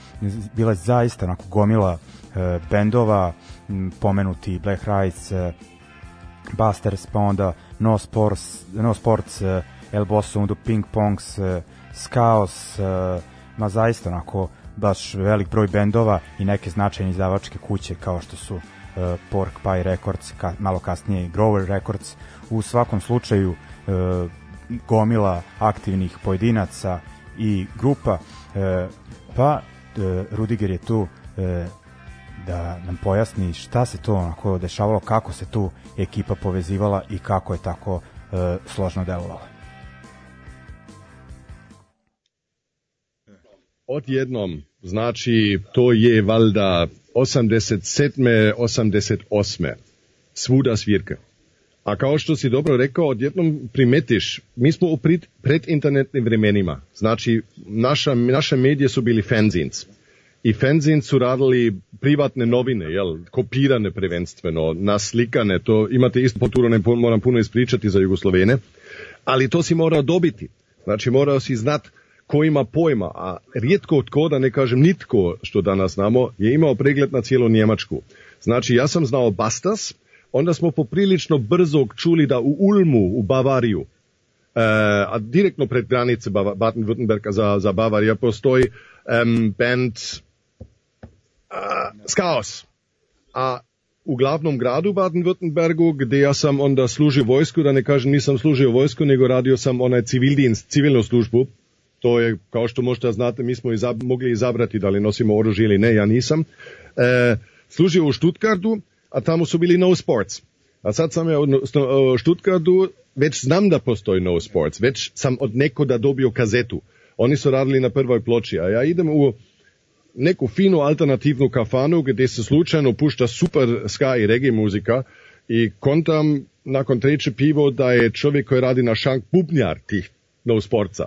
Bila je zaista onako gomila e, bendova, pomenuti Black Rights, e, Busters, pa onda No Sports, no Sports e, El Bosso, onda Ping Pongs, e, Skaos, e, ma zaista onako baš velik broj bendova i neke značajne izdavačke kuće kao što su e, Pork Pie Records, ka, malo kasnije Grower Records. U svakom slučaju e, gomila aktivnih pojedinaca, i grupa, e, pa e, Rudiger je tu e, da nam pojasni šta se to onako dešavalo, kako se tu ekipa povezivala i kako je tako e, složno delovala.
Odjednom, znači to je valjda 87. 88. svuda svirke. A kao što si dobro rekao, odjednom primetiš, mi smo u pred, predinternetnim vremenima, znači naša, naše medije su bili fanzins. I fanzin su radili privatne novine, jel, kopirane prvenstveno, naslikane, to imate isto poturo, ne moram puno ispričati za Jugoslovene, ali to si morao dobiti. Znači morao si znat ko ima pojma, a rijetko tko, da ne kažem nitko što danas znamo, je imao pregled na cijelu Njemačku. Znači ja sam znao Bastas, onda smo poprilično brzo čuli da u Ulmu, u Bavariju, uh, eh, a direktno pred granice Baden-Württemberga za, za Bavarija postoji um, band uh, Skaos. A u glavnom gradu Baden-Württembergu, gde ja sam onda služio vojsku, da ne kažem nisam služio vojsku, nego radio sam onaj civildins, civilnu službu, to je, kao što možete znate, mi smo izab mogli izabrati da li nosimo oružje ili ne, ja nisam, e, eh, služio u Štutgardu, a tamo su bili no sports. A sad sam ja u Stuttgartu, već znam da postoji no sports, već sam od nekoda dobio kazetu. Oni su radili na prvoj ploči, a ja idem u neku finu alternativnu kafanu gdje se slučajno pušta super ska i reggae muzika i kontam nakon treće pivo da je čovjek koji radi na šank bubnjar tih no sportsa.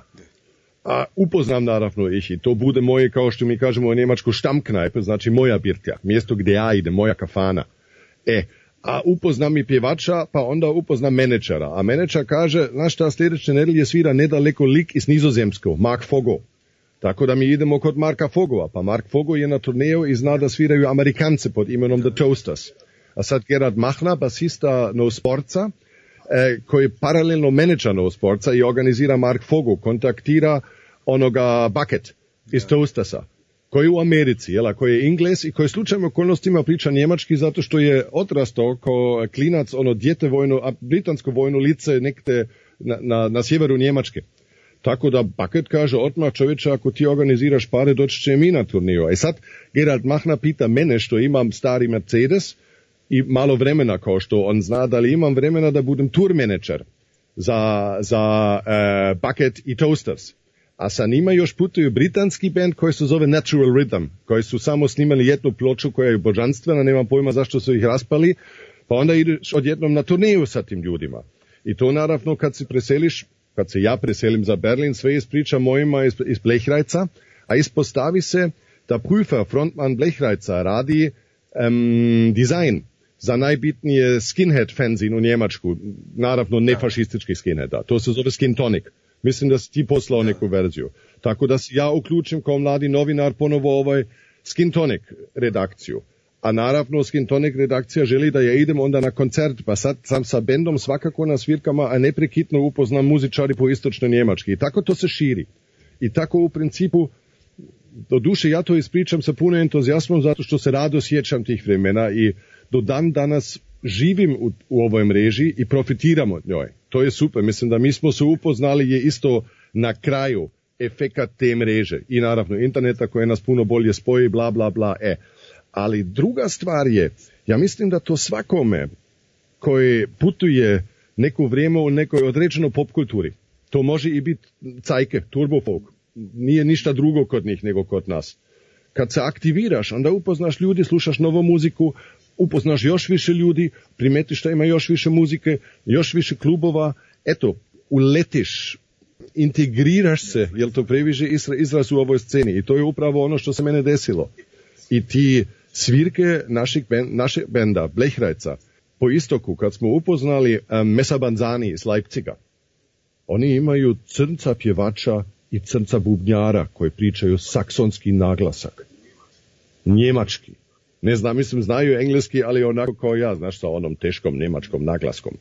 A upoznam naravno ih i to bude moje, kao što mi kažemo u Njemačku, štamknajpe, znači moja birtja, mjesto gdje ja idem, moja kafana. E, a upoznam i pjevača, pa onda upozna menečara. A menečar kaže, znaš šta, sljedeće nedelje svira nedaleko lik iz nizozemskog, Mark Fogo. Tako da mi idemo kod Marka Fogova. Pa Mark Fogo je na turneju i zna da sviraju Amerikance pod imenom The Toasters. A sad Gerard Mahna, basista No Sportsa, e, koji je paralelno menečar No Sportsa i organizira Mark Fogo, kontaktira onoga Bucket iz da. Toastersa koji je u Americi, jela, koji je Ingles i koji slučajno okolnostima priča njemački zato što je odrastao kao klinac, ono djete vojno, a britansko vojno lice nekde na, na, na sjeveru Njemačke. Tako da Bucket kaže odmah čovječe ako ti organiziraš pare doći će mi na turniju. E sad Gerald Mahna pita mene što imam stari Mercedes i malo vremena kao što on zna da li imam vremena da budem tour manager za, za uh, Bucket i Toasters a sa njima još putuju britanski band koji se zove Natural Rhythm, koji su samo snimali jednu ploču koja je božanstvena, nemam pojma zašto su ih raspali, pa onda ideš odjednom na turneju sa tim ljudima. I to naravno kad se preseliš, kad se ja preselim za Berlin, sve ispriča mojima iz, iz Blechrajca, a ispostavi se da Prüfer, frontman Blechrajca, radi um, dizajn za najbitnije skinhead fanzin u Njemačku, naravno nefašistički da. skinheada, to se zove skin tonic. Mislim da si ti poslao da. neku verziju. Tako da se ja uključim kao mladi novinar ponovo ovaj Skin Tonic redakciju. A naravno Skin Tonic redakcija želi da ja idem onda na koncert, pa sad sam sa bendom svakako na svirkama, a neprekitno upoznam muzičari po istočnoj Njemački. I tako to se širi. I tako u principu do duše ja to ispričam sa puno entuzijasmom zato što se rado sjećam tih vremena i do dan danas živim u, u ovoj mreži i profitiramo od njoj. To je super. Mislim da mi smo se upoznali je isto na kraju efekat te mreže i naravno interneta koje nas puno bolje spoji, bla, bla, bla, e. Ali druga stvar je, ja mislim da to svakome koji putuje neko vrijeme u nekoj određenoj pop kulturi, to može i biti cajke, turbo folk. Nije ništa drugo kod njih nego kod nas. Kad se aktiviraš, onda upoznaš ljudi, slušaš novu muziku, upoznaš još više ljudi, primetiš da ima još više muzike, još više klubova, eto, uletiš, integriraš se, jel to previše izraz u ovoj sceni i to je upravo ono što se mene desilo. I ti svirke naših ben, naše benda, Blehrajca, po istoku, kad smo upoznali um, Mesa Banzani iz Leipciga, oni imaju crnca pjevača i crnca bubnjara koji pričaju saksonski naglasak. Njemački ne znam, mislim znaju engleski, ali onako kao ja, znaš, sa onom teškom njemačkom naglaskom.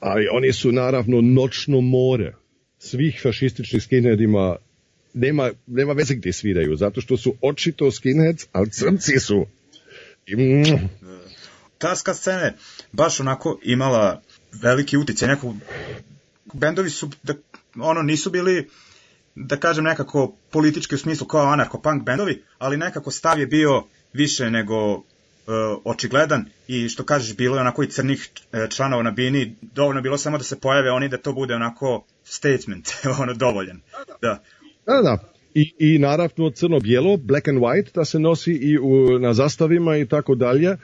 Ali oni su naravno nočno more svih fašističnih skinheadima nema, nema veze gdje sviraju, zato što su očito skinheads, ali crnci su. I...
Taska scena baš onako imala veliki utjecaj. Nekog... Bendovi su, da, ono, nisu bili, da kažem, nekako politički u smislu kao anarcho-punk bendovi, ali nekako stav je bio više nego e, očigledan i što kažeš bilo je onako i crnih e, članova na bini dovoljno bilo samo da se pojave oni da to bude onako statement ono dovoljan da
da da i, i naravno crno-bijelo, black and white, da se nosi i u, na zastavima i tako dalje.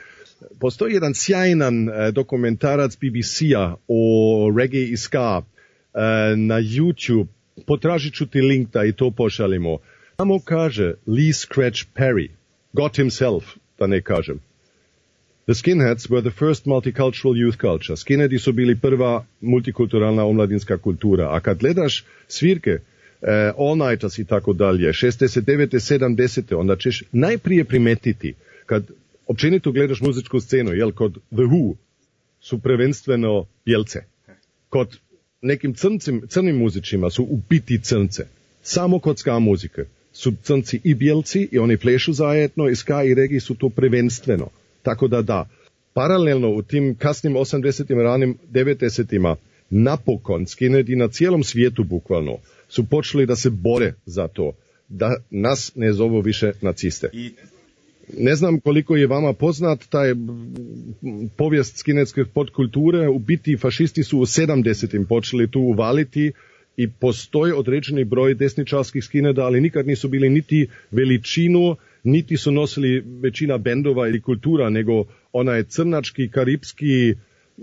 Postoji jedan sjajan e, dokumentarac BBC-a o reggae i ska e, na YouTube. Potražit ću ti link da i to pošalimo. Tamo kaže Lee Scratch Perry. God himself, da ne kažem. The skinheads were the first multicultural youth culture. Skinheadi su bili prva multikulturalna omladinska kultura. A kad gledaš svirke, eh, All Nighters i tako dalje, 69. 70. onda ćeš najprije primetiti kad općenito gledaš muzičku scenu, jel, kod The Who su prevenstveno bjelce. Kod nekim crncim, crnim muzičima su u crnce. Samo kod ska muzike su crnci i bijelci i oni plešu zajedno i ska i regi su to prevenstveno. Tako da da, paralelno u tim kasnim 80. ranim 90. napokon skinedi na cijelom svijetu bukvalno su počeli da se bore za to da nas ne zovu više naciste. Ne znam koliko je vama poznat taj povijest skinetske podkulture, u biti fašisti su u 70. počeli tu uvaliti i postoji određeni broj desničarskih skineda, ali nikad nisu bili niti veličinu, niti su nosili većina bendova ili kultura, nego onaj crnački, karipski mm,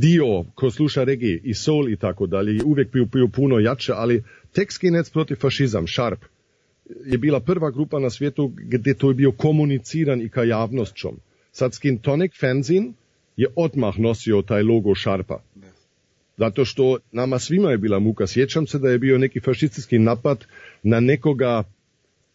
dio ko sluša regije i soul i tako dalje, uvijek piju, piju puno jače, ali tek skinec protiv fašizam, Sharp, je bila prva grupa na svijetu gdje to je bio komuniciran i ka javnostčom. Sad skin Tonic Fanzin je odmah nosio taj logo Sharpa. Ne. Zato što nama svima je bila muka. Sjećam se da je bio neki fašistički napad na nekoga,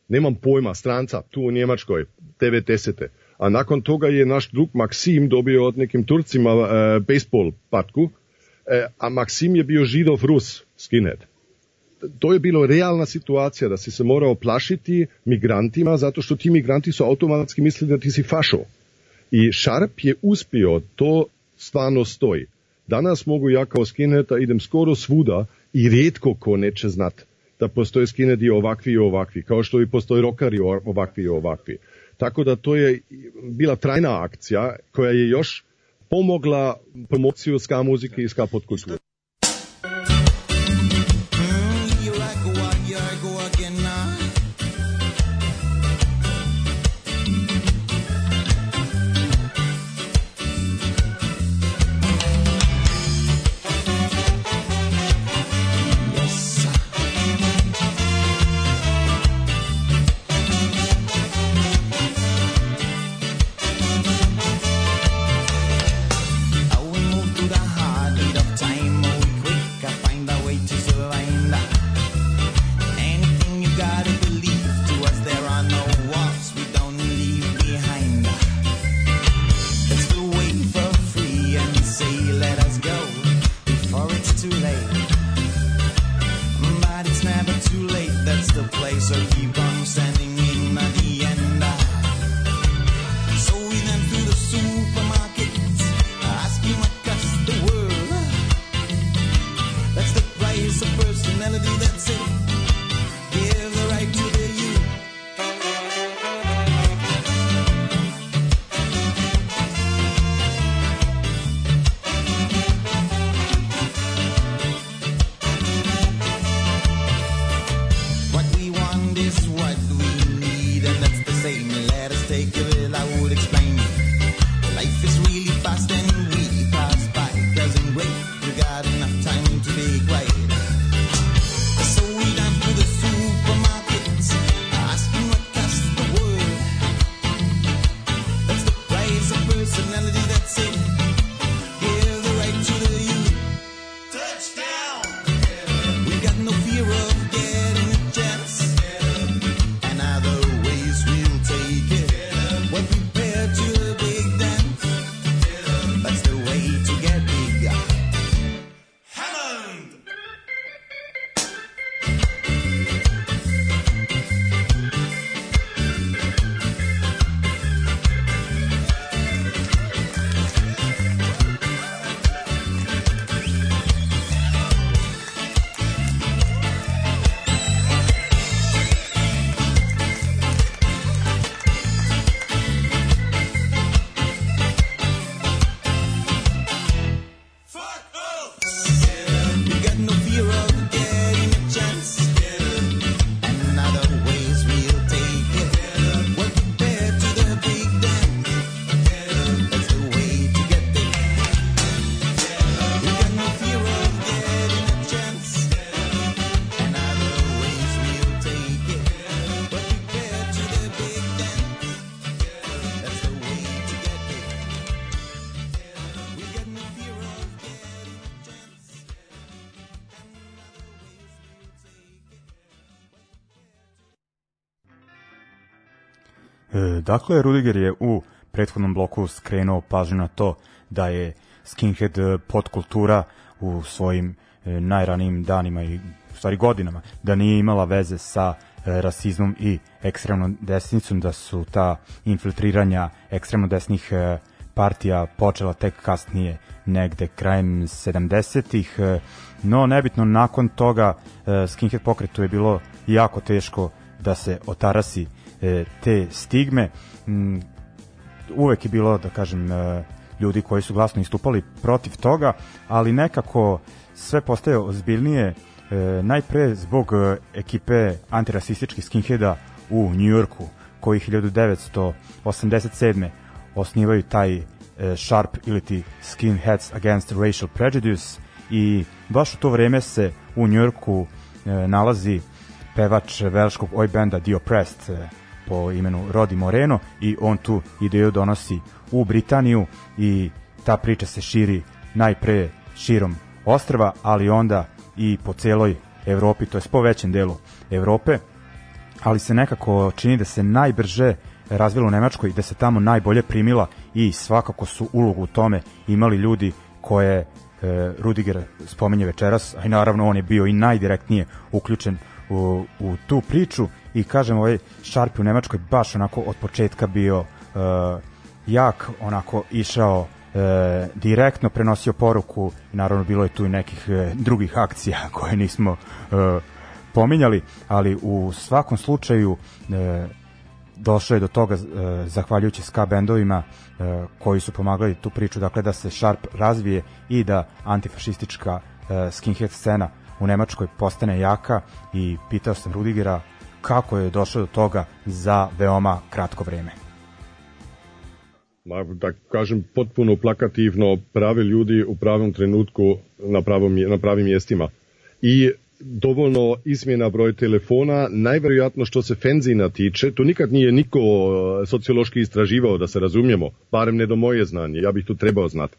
nemam pojma, stranca, tu u Njemačkoj, TV10. A nakon toga je naš drug Maksim dobio od nekim Turcima e, baseball patku, e, a Maksim je bio židov Rus, skinhead. To je bilo realna situacija, da si se morao plašiti migrantima, zato što ti migranti su automatski mislili da ti si fašo. I Šarp je uspio, to stvarno stoji. Danas mogu ja kao skinheta idem skoro svuda i rijetko ko neće znati da postoje skinhedi ovakvi i ovakvi, kao što i postoje rokari ovakvi i ovakvi. Tako da to je bila trajna akcija koja je još pomogla promociju ska muzike i ska podkulture.
Dakle, Rudiger je u prethodnom bloku skrenuo pažnju na to da je skinhead e, podkultura u svojim e, najranijim danima i u stvari godinama, da nije imala veze sa e, rasizmom i ekstremnom desnicom, da su ta infiltriranja ekstremno desnih partija počela tek kasnije negde krajem 70-ih, no nebitno nakon toga skinhead pokretu je bilo jako teško da se otarasi E, te stigme. Mm, uvek je bilo, da kažem, e, ljudi koji su glasno istupali protiv toga, ali nekako sve postaje ozbiljnije e, najpre zbog ekipe antirasističkih skinheada u Njujorku, koji 1987. osnivaju taj Sharp ili ti Skinheads Against Racial Prejudice i baš u to vreme se u Njujorku nalazi pevač velškog oj benda The Oppressed po imenu Rodi Moreno i on tu ideju donosi u Britaniju i ta priča se širi najpre širom ostrava, ali onda i po celoj Evropi, to je po većem delu Evrope, ali se nekako čini da se najbrže razvilo u Nemačkoj i da se tamo najbolje primila i svakako su ulogu u tome imali ljudi koje e, Rudiger spominje večeras, a i naravno on je bio i najdirektnije uključen u, u tu priču i kažem ovaj Sharp u Nemačkoj baš onako od početka bio uh, jak, onako išao e, direktno prenosio poruku i naravno bilo je tu i nekih e, drugih akcija koje nismo e, pominjali, ali u svakom slučaju e, došlo je do toga e, zahvaljujući ska bendovima e, koji su pomagali tu priču, dakle da se Sharp razvije i da antifašistička e, skinhead scena u Nemačkoj postane jaka i pitao sam Rudigera kako je došao do toga za veoma kratko vreme.
Ma, da kažem, potpuno plakativno, prave ljudi u pravom trenutku na, pravom, na pravim mjestima. I dovoljno izmjena broj telefona, najvjerojatno što se fenzina tiče, to nikad nije niko e, sociološki istraživao, da se razumijemo, barem ne do moje znanje, ja bih to trebao znati.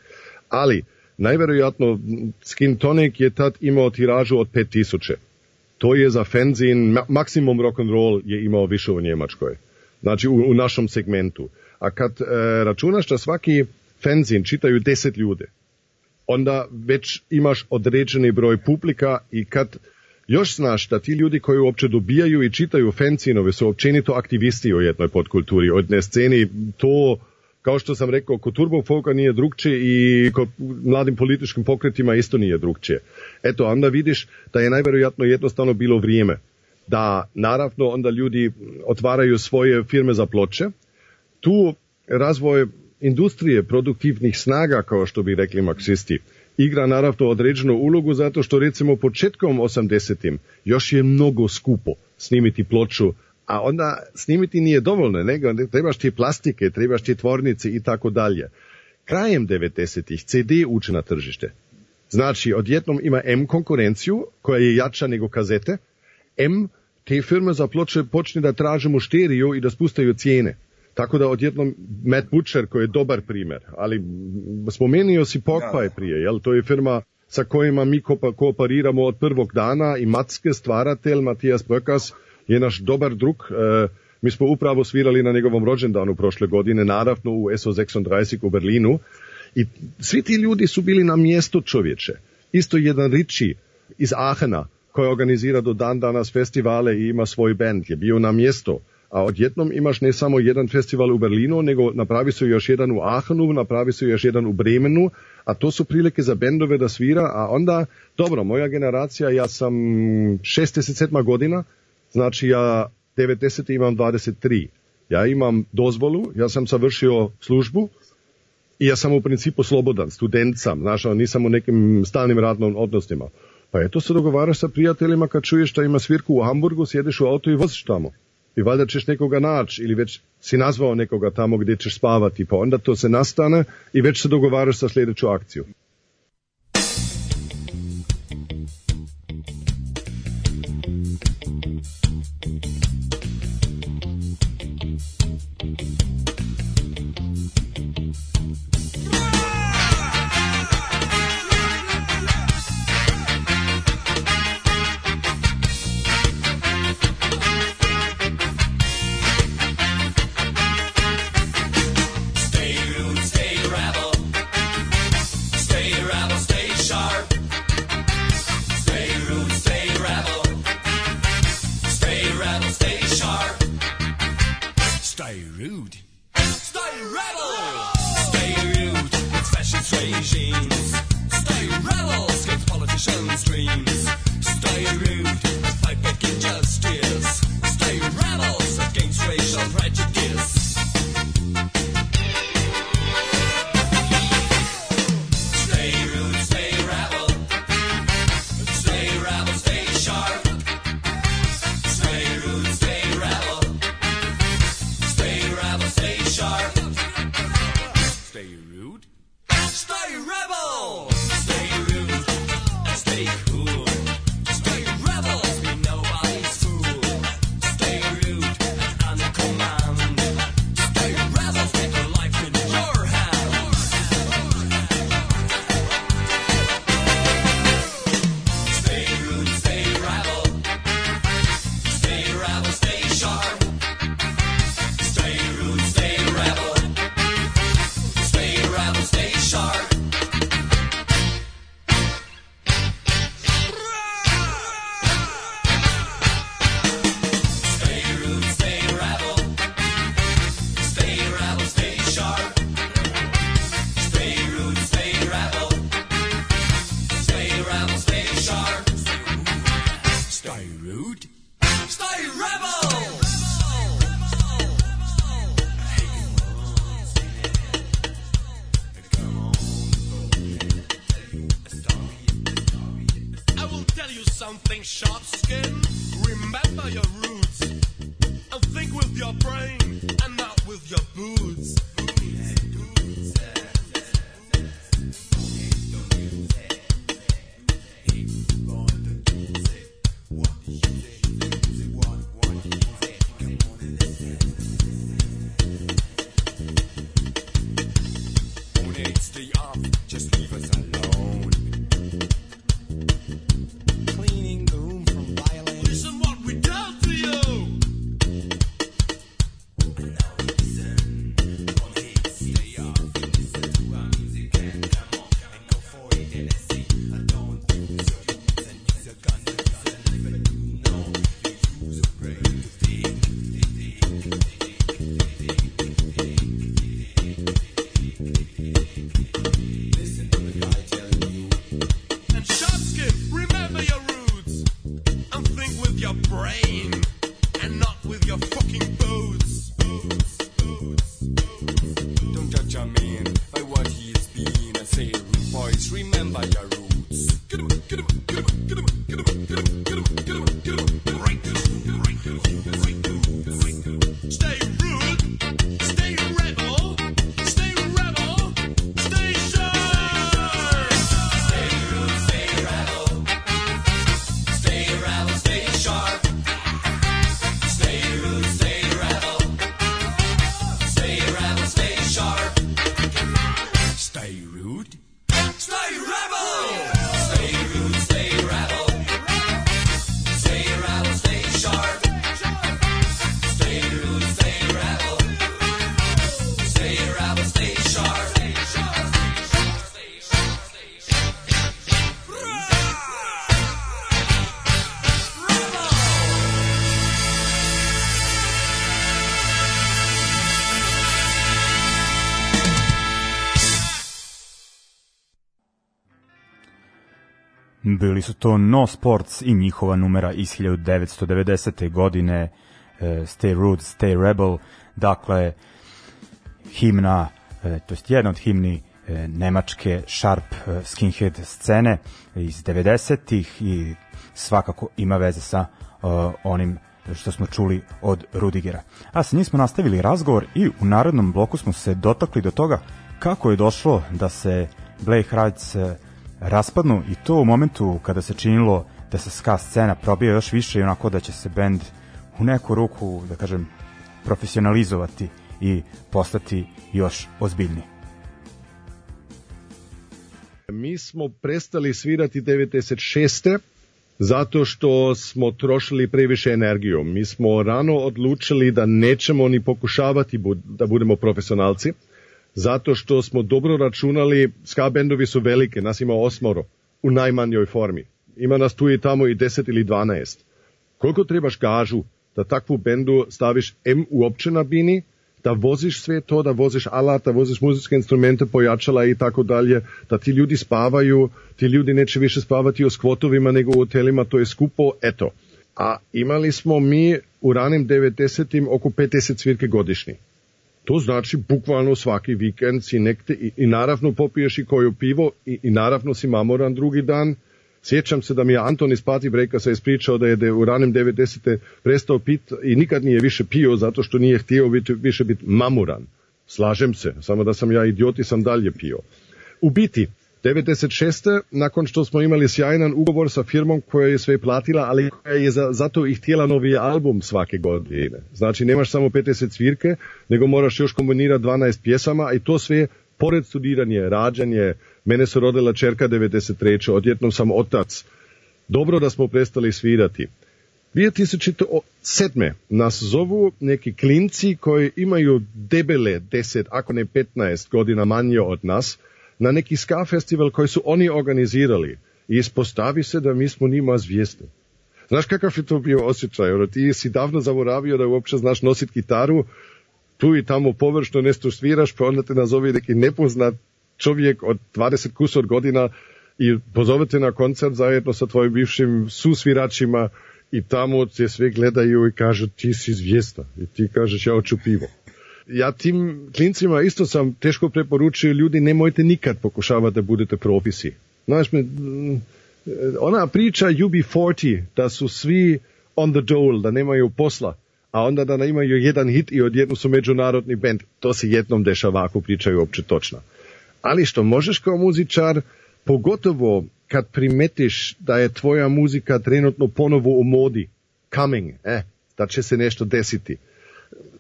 Ali, najvjerojatno, Skin Tonic je tad imao tiražu od 5000 to je za fanzin, maksimum rock'n'roll je imao više u Njemačkoj. Znači u, u našom segmentu. A kad e, računaš da svaki fanzin čitaju 10 ljude, onda već imaš određeni broj publika i kad još znaš da ti ljudi koji uopće dobijaju i čitaju fanzinove su općenito aktivisti u jednoj podkulturi, od ne sceni to kao što sam rekao, kod turbofoka nije drugčije i kod mladim političkim pokretima isto nije drugčije eto onda vidiš da je najvjerojatno jednostavno bilo vrijeme da naravno onda ljudi otvaraju svoje firme za ploče. Tu razvoj industrije produktivnih snaga, kao što bi rekli maksisti, igra naravno određenu ulogu zato što recimo početkom 80. još je mnogo skupo snimiti ploču, a onda snimiti nije dovoljno, nego trebaš ti plastike, trebaš ti tvornice i tako dalje. Krajem 90. ih CD uče na tržište. Znači, odjednom ima M konkurenciju, koja je jača nego kazete. M, te firme za ploče počne da traže mušteriju i da spustaju cijene. Tako da odjednom Matt Butcher koji je dobar primer, ali spomenio si Pogpa je da, da. prije, jel? to je firma sa kojima mi kooperiramo od prvog dana i Matske stvaratelj Matijas Brkas je naš dobar drug. E, mi smo upravo svirali na njegovom rođendanu prošle godine, naravno u SO36 u Berlinu I svi ti ljudi su bili na mjestu čovječe. Isto jedan Riči iz Ahena, koji organizira do dan danas festivale i ima svoj band, je bio na mjesto. A odjednom imaš ne samo jedan festival u Berlinu, nego napravi su još jedan u Ahenu, napravi su još jedan u Bremenu, a to su prilike za bendove da svira, a onda, dobro, moja generacija, ja sam 67. godina, znači ja 90. imam 23. Ja imam dozvolu, ja sam savršio službu, ja sam u principu slobodan, student sam, znaš, nisam u nekim stalnim radnom odnosima. Pa eto se dogovaraš sa prijateljima kad čuješ da ima svirku u Hamburgu, sjediš u auto i voziš tamo. I valjda ćeš nekoga naći ili već si nazvao nekoga tamo gdje ćeš spavati, pa onda to se nastane i već se dogovaraš sa sljedeću akciju.
Bili su to No Sports i njihova numera iz 1990. godine e, Stay Rude, Stay Rebel, dakle himna, e, to jest jedna od himni e, nemačke Sharp skinhead scene iz 90-ih i svakako ima veze sa onim što smo čuli od Rudigera. A sa njim smo nastavili razgovor i u narodnom bloku smo se dotakli do toga kako je došlo da se Blake Rides raspadnu i to u momentu kada se činilo da se ska scena probija još više i onako da će se bend u neku ruku, da kažem, profesionalizovati i postati još ozbiljniji.
Mi smo prestali svirati 96. zato što smo trošili previše energiju. Mi smo rano odlučili da nećemo ni pokušavati da budemo profesionalci zato što smo dobro računali, ska bendovi su velike, nas ima osmoro u najmanjoj formi. Ima nas tu i tamo i 10 ili 12. Koliko trebaš gažu da takvu bendu staviš M uopće na bini, da voziš sve to, da voziš alat, da voziš muzičke instrumente, pojačala i tako dalje, da ti ljudi spavaju, ti ljudi neće više spavati u skvotovima nego u hotelima, to je skupo, eto. A imali smo mi u ranim 90. im oko 50 svirke godišnji. To znači bukvalno svaki vikend si nekte i, i naravno popiješ i koju pivo i, i naravno si mamoran drugi dan. Sjećam se da mi je Anton iz Pati Breka se ispričao da je de u ranim 90. prestao pit i nikad nije više pio zato što nije htio biti, više biti mamoran. Slažem se, samo da sam ja idiot i sam dalje pio. U biti, 96. nakon što smo imali sjajan ugovor sa firmom koja je sve platila, ali koja je za, zato ih htjela novi album svake godine. Znači nemaš samo 50 svirke, nego moraš još kombinirati 12 pjesama i to sve pored studiranje, rađanje. Mene se rodila čerka 93. Odjetnom sam otac. Dobro da smo prestali svirati. 2007. nas zovu neki klinci koji imaju debele 10, ako ne 15 godina manje od nas – na neki ska festival koji su oni organizirali i ispostavi se da mi smo njima zvijesti. Znaš kakav je to bio osjećaj? Ono, ti si davno zaboravio da uopće znaš nositi gitaru, tu i tamo površno nešto sviraš, pa onda te nazove neki nepoznat čovjek od 20 kusor godina i pozove te na koncert zajedno sa tvojim bivšim susviračima i tamo se sve gledaju i kažu ti si zvijesta i ti kažeš ja hoću pivo ja tim klincima isto sam teško preporučio ljudi nemojte nikad pokušavati da budete propisi. Znaš, me, mm, ona priča UB40 da su svi on the dole, da nemaju posla, a onda da imaju jedan hit i odjedno su međunarodni band. To se jednom dešava ako pričaju uopće točno. Ali što možeš kao muzičar, pogotovo kad primetiš da je tvoja muzika trenutno ponovo u modi, coming, eh, da će se nešto desiti –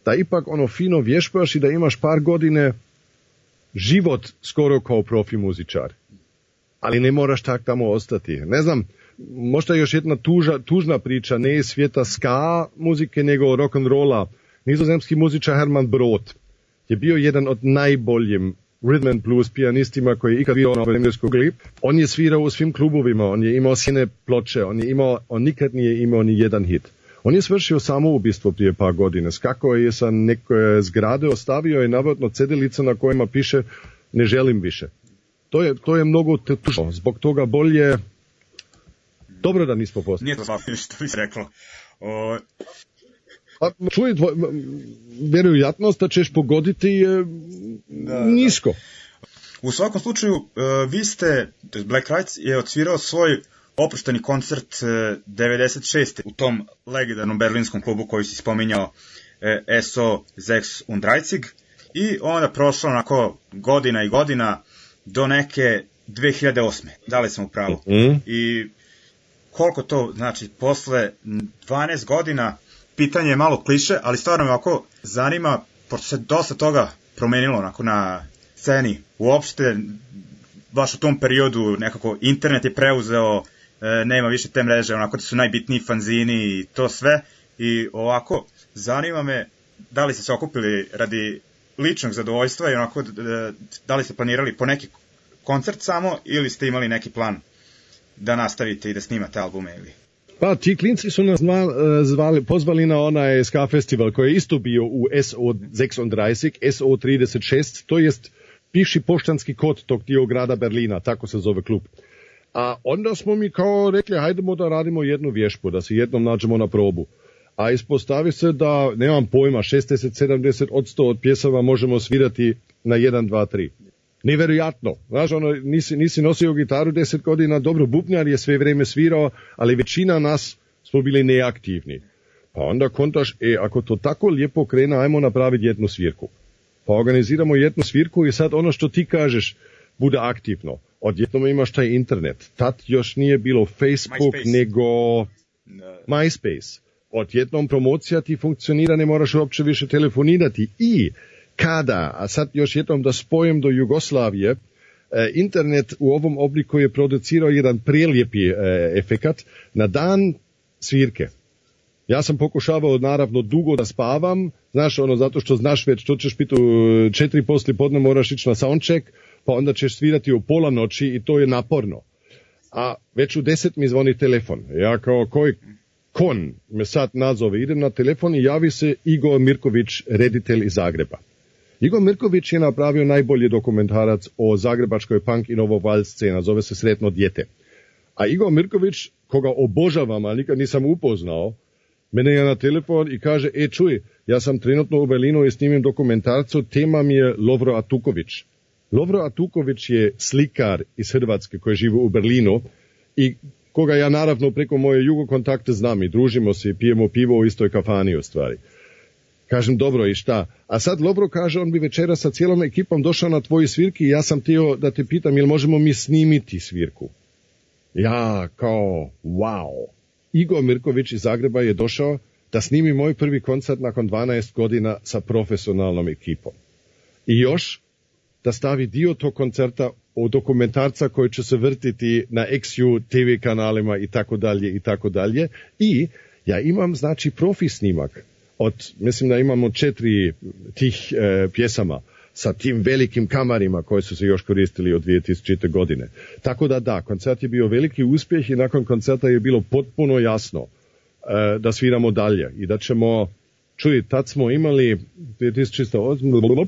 da ipak ono fino vježbaš i da imaš par godine život skoro kao profi muzičar. Ali ne moraš tak tamo ostati. Ne znam, možda još jedna tuža, tužna priča, ne iz svijeta ska muzike, nego rock'n'rolla. Nizozemski muzičar Herman Brod je bio jedan od najboljim rhythm and blues pijanistima koji je ikad bio na Venemirskoj gli. On je svirao u svim klubovima, on je imao sjene ploče, on je imao, on nikad nije imao ni jedan hit. On je svršio samoubistvo prije pa godine. Skakao je sa neke zgrade, ostavio je navodno cedilica na kojima piše ne želim više. To je, to je mnogo tužno. Zbog toga bolje dobro da nismo postali.
Nije to zabavno što bi se reklo.
O... Pa, čuje tvoj, verujatnost da ćeš pogoditi je da, da. nisko. Da.
U svakom slučaju, e, vi ste, Black Rights je odsvirao svoj oproštani koncert 96. E, u tom legendarnom berlinskom klubu koji si spominjao e, SO Zex und Dreizig i onda prošlo onako godina i godina do neke 2008. Da li sam u pravu? Mm -hmm. I koliko to, znači, posle 12 godina, pitanje je malo kliše, ali stvarno me ovako zanima, pošto se dosta toga promenilo onako na sceni, uopšte, baš u tom periodu nekako internet je preuzeo e, nema više te mreže, onako da su najbitniji fanzini i to sve. I ovako, zanima me da li ste se okupili radi ličnog zadovoljstva i onako da li ste planirali po neki koncert samo ili ste imali neki plan da nastavite i da snimate albume ili?
Pa, ti klinci su nas zval, e, zvali, pozvali na onaj ska festival koji je isto bio u SO36, SO36, to jest piši poštanski kod tog dio grada Berlina, tako se zove klub. Uh, a onda smo mi kao rekli hajdemo da radimo jednu vježbu, da se jednom nađemo na probu. A ispostavi se da, nemam pojma, 60-70 od 100 od pjesama možemo svirati na 1, 2, 3. Nevjerojatno. Znaš, ono, nisi, nisi nosio gitaru 10 godina, dobro, bubnjar je sve vrijeme svirao, ali većina nas smo bili neaktivni. Pa onda kontaš, e, ako to tako lijepo krene, ajmo napraviti jednu svirku. Pa organiziramo jednu svirku i sad ono što ti kažeš bude aktivno odjednom imaš taj internet. Tad još nije bilo Facebook, MySpace. nego MySpace. Odjednom promocija ti funkcionira, ne moraš uopće više telefonirati. I kada, a sad još jednom da spojem do Jugoslavije, e, internet u ovom obliku je producirao jedan prelijepi e, efekat na dan svirke. Ja sam pokušavao naravno dugo da spavam, znaš ono zato što znaš već što ćeš biti u četiri posli podne moraš ići na soundcheck, pa onda ćeš svirati u pola noći i to je naporno. A već u deset mi zvoni telefon. Ja kao koji kon me sad nazove, idem na telefon i javi se Igor Mirković, reditelj iz Zagreba. Igor Mirković je napravio najbolji dokumentarac o zagrebačkoj punk i novo val scena, zove se Sretno djete. A Igor Mirković, koga obožavam, ali nikad nisam upoznao, Mene je na telefon i kaže, e čuj, ja sam trenutno u Berlinu i snimim dokumentarcu, tema mi je Lovro Atuković. Lovro Atuković je slikar iz Hrvatske koji živi u Berlinu i koga ja naravno preko moje jugo kontakte znam i družimo se i pijemo pivo u istoj kafani u stvari. Kažem, dobro i šta? A sad Lovro kaže, on bi večera sa cijelom ekipom došao na tvoji svirki i ja sam tio da te pitam, jel možemo mi snimiti svirku? Ja, kao, wow. Igo Mirković iz Zagreba je došao da snimi moj prvi koncert nakon 12 godina sa profesionalnom ekipom. I još da stavi dio tog koncerta u dokumentarca koji će se vrtiti na XU TV kanalima i tako dalje i tako dalje. I ja imam znači profi snimak od, mislim da imamo četiri tih e, pjesama sa tim velikim kamarima koje su se još koristili od 2000. godine. Tako da da, koncert je bio veliki uspjeh i nakon koncerta je bilo potpuno jasno e, da sviramo dalje i da ćemo čuj, tad smo imali 2008,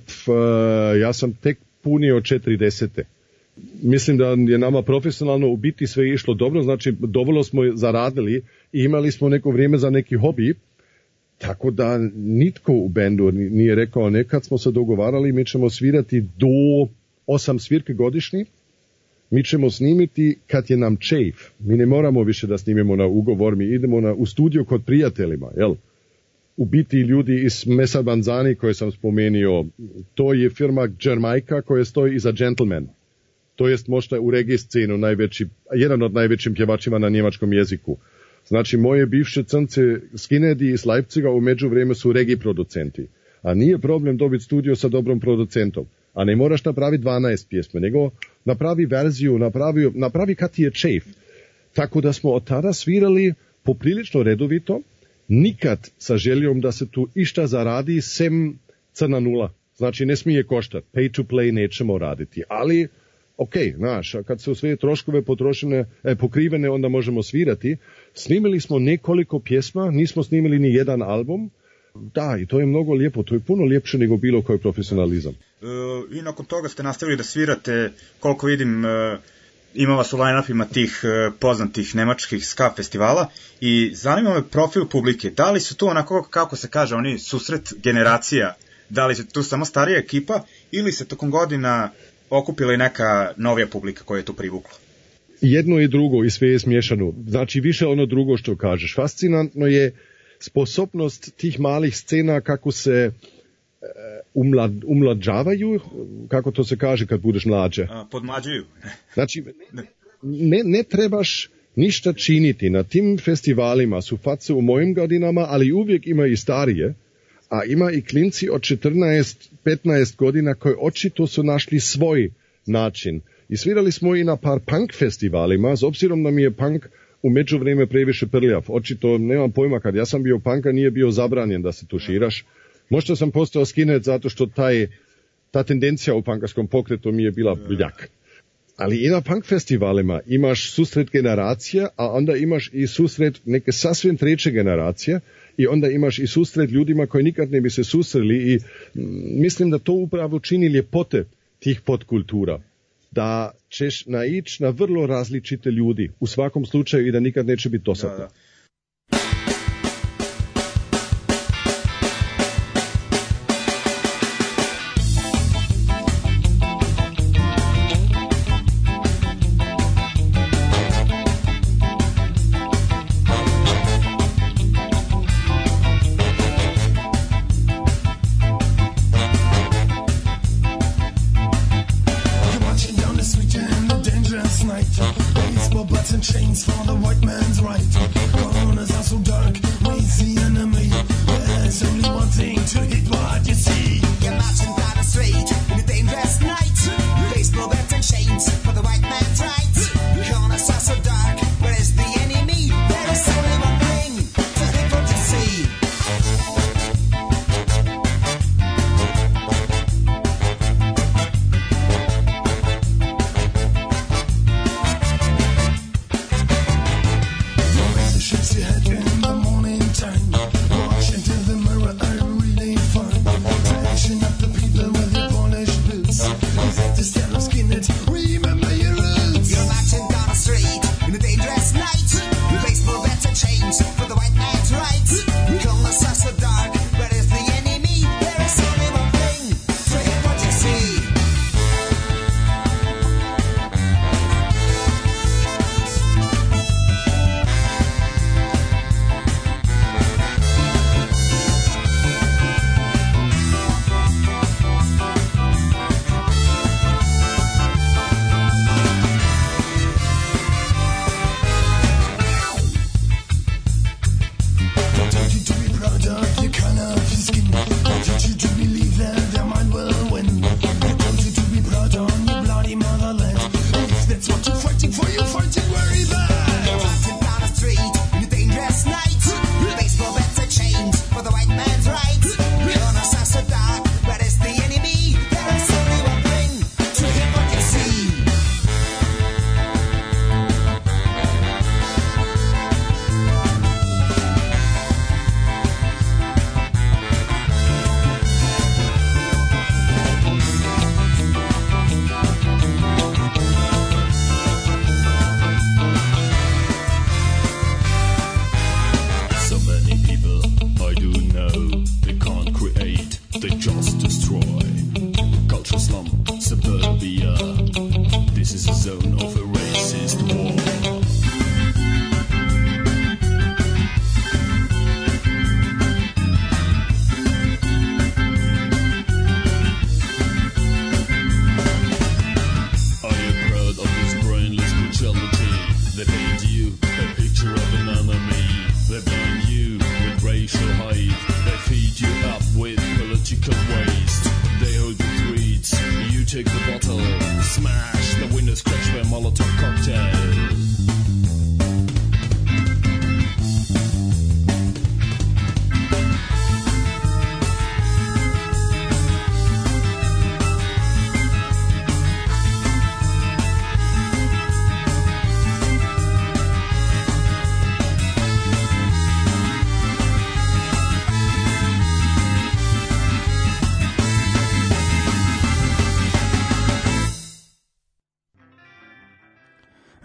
e, ja sam tek punio 40. Mislim da je nama profesionalno u biti sve išlo dobro, znači dovoljno smo zaradili i imali smo neko vrijeme za neki hobi, Tako da nitko u bendu nije rekao nekad smo se dogovarali mi ćemo svirati do osam svirke godišnji, mi ćemo snimiti kad je nam čejf. Mi ne moramo više da snimimo na ugovor, mi idemo na, u studio kod prijateljima, jel? U biti ljudi iz Mesa Banzani koje sam spomenio, to je firma Jamaica koja stoji iza Gentleman. To jest možda u regiji najveći, jedan od najvećim pjevačima na njemačkom jeziku. Znači, moje bivše crnce skinedi iz Leipciga u vreme su regi producenti. A nije problem dobiti studio sa dobrom producentom. A ne moraš napraviti 12 pjesme, nego napravi verziju, napravi, napravi kad ti je čef. Tako da smo od tada svirali poprilično redovito, nikad sa željom da se tu išta zaradi, sem crna nula. Znači, ne smije koštati. Pay to play nećemo raditi. Ali ok, znaš, kad su sve troškove potrošene, e, pokrivene, onda možemo svirati. Snimili smo nekoliko pjesma, nismo snimili ni jedan album, da, i to je mnogo lijepo, to je puno ljepše nego bilo koji profesionalizam. E,
I nakon toga ste nastavili da svirate, koliko vidim, e, ima vas u line-upima tih e, poznatih nemačkih ska festivala i zanima me profil publike. Da li su tu onako, kako se kaže, oni susret generacija? Da li su tu samo starija ekipa ili se tokom godina okupila i neka novija publika koja je tu privukla?
Jedno i drugo i sve je smješano. Znači više ono drugo što kažeš. Fascinantno je sposobnost tih malih scena kako se e, umla, umlađavaju, kako to se kaže kad budeš mlađe? A,
podmlađuju.
znači, ne, ne trebaš ništa činiti. Na tim festivalima su face u mojim godinama, ali uvijek ima i starije, a ima i klinci od 14 15 godina koje očito su našli svoj način. I svirali smo i na par punk festivalima, s obzirom da mi je punk u međuvreme previše prljav. Očito, nemam pojma, kad ja sam bio panka nije bio zabranjen da se tuširaš. Možda sam postao skinet zato što taj, ta tendencija u pankarskom pokretu mi je bila bljak. Ali i na punk festivalima imaš susret generacija, a onda imaš i susret neke sasvim treće generacije, i onda imaš i susret ljudima koji nikad ne bi se susreli i mm, mislim da to upravo čini ljepote tih podkultura da ćeš naići na vrlo različite ljudi u svakom slučaju i da nikad neće biti dosadno. Da, da.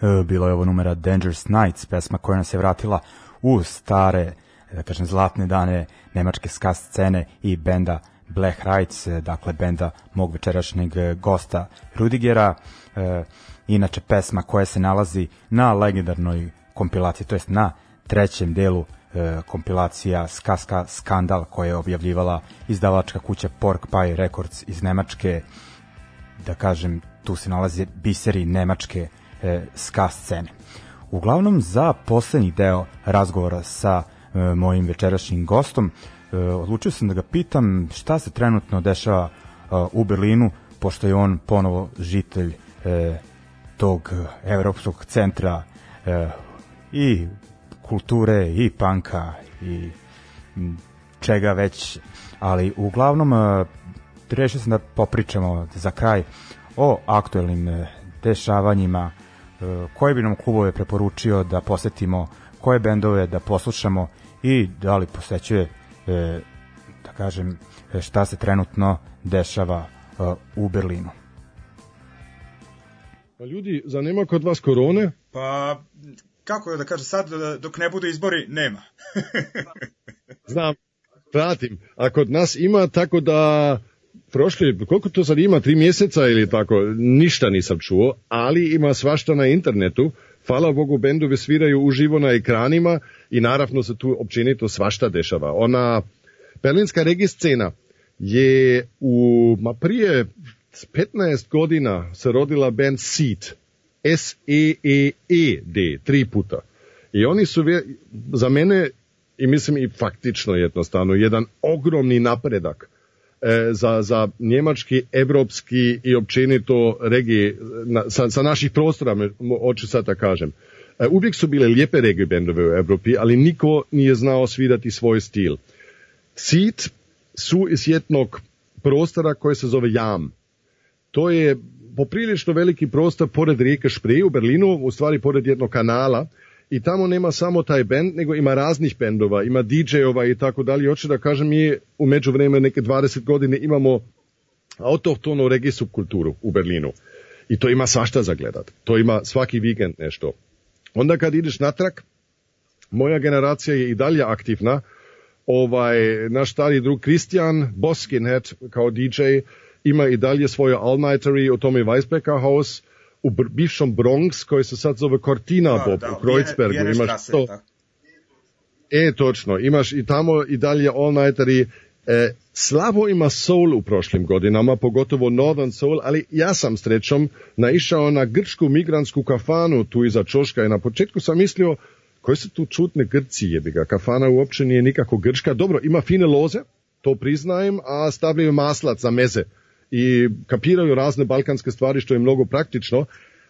E, Bilo je ovo numera Dangerous Nights, pesma koja nas je vratila u stare, da kažem, zlatne dane nemačke ska scene i benda Black Rights, e, dakle benda mog večerašnjeg e, gosta Rudigera. inače pesma koja se nalazi na legendarnoj kompilaciji, to jest na trećem delu kompilacija Skaska Skandal koja je objavljivala izdavačka kuća Pork Pie Records iz Nemačke. Da kažem, tu se nalaze biseri nemačke e, ska scene. Uglavnom, za poslednji deo razgovora sa e, mojim večerašnjim gostom, e, odlučio sam da ga pitam šta se trenutno dešava e, u Berlinu, pošto je on ponovo žitelj e, tog evropskog centra e, i kulture i panka i čega već, ali uglavnom e, rešio sam da popričamo za kraj o aktuelnim e, dešavanjima koje bi nam klubove preporučio da posetimo, koje bendove da poslušamo i da li posećuje e, da kažem e, šta se trenutno dešava e, u Berlinu.
Pa ljudi, zanima kod vas korone?
Pa, kako da kažem sad, dok ne budu izbori, nema.
Znam, pratim. A kod nas ima, tako da prošli, koliko to sad ima, tri mjeseca ili tako, ništa nisam čuo, ali ima svašta na internetu, hvala Bogu, bendovi sviraju uživo na ekranima i naravno se tu općenito svašta dešava. Ona berlinska regi je u, ma prije 15 godina se rodila band Seed, S-E-E-E-D, tri puta. I oni su za mene, i mislim i faktično jednostavno, jedan ogromni napredak E, za, za njemački, evropski i općenito regije na, sa, sa naših prostora, oči sad da kažem. E, uvijek su bile lijepe regije bendove u Evropi, ali niko nije znao svirati svoj stil. Seed su iz jednog prostora koji se zove Jam. To je poprilično veliki prostor pored rijeke Šprije u Berlinu, u stvari pored jednog kanala, i tamo nema samo taj bend, nego ima raznih bendova, ima DJ-ova i tako dalje. Hoće da kažem, mi u međuvremenu neke 20 godine imamo autohtonu regi subkulturu u Berlinu. I to ima svašta za gledat. To ima svaki vikend nešto. Onda kad ideš natrag, moja generacija je i dalje aktivna. Ovaj, naš stari drug Kristijan Boskinhead kao DJ ima i dalje svoje All Nightery u Tommy Weisbecker House u bivšom Bronx koji se sad zove Cortina da, Bob
da,
u Kreuzbergu vjene,
vjene imaš to
E, točno, imaš i tamo i dalje All Nighteri, e, slabo ima soul u prošlim godinama, pogotovo Northern Soul, ali ja sam srećom naišao na grčku migrantsku kafanu tu iza Čoška i na početku sam mislio, koji su tu čutne Grci jebiga, kafana uopće nije nikako grčka, dobro, ima fine loze, to priznajem, a stavljaju maslac za meze, i kapiraju razne balkanske stvari što je mnogo praktično,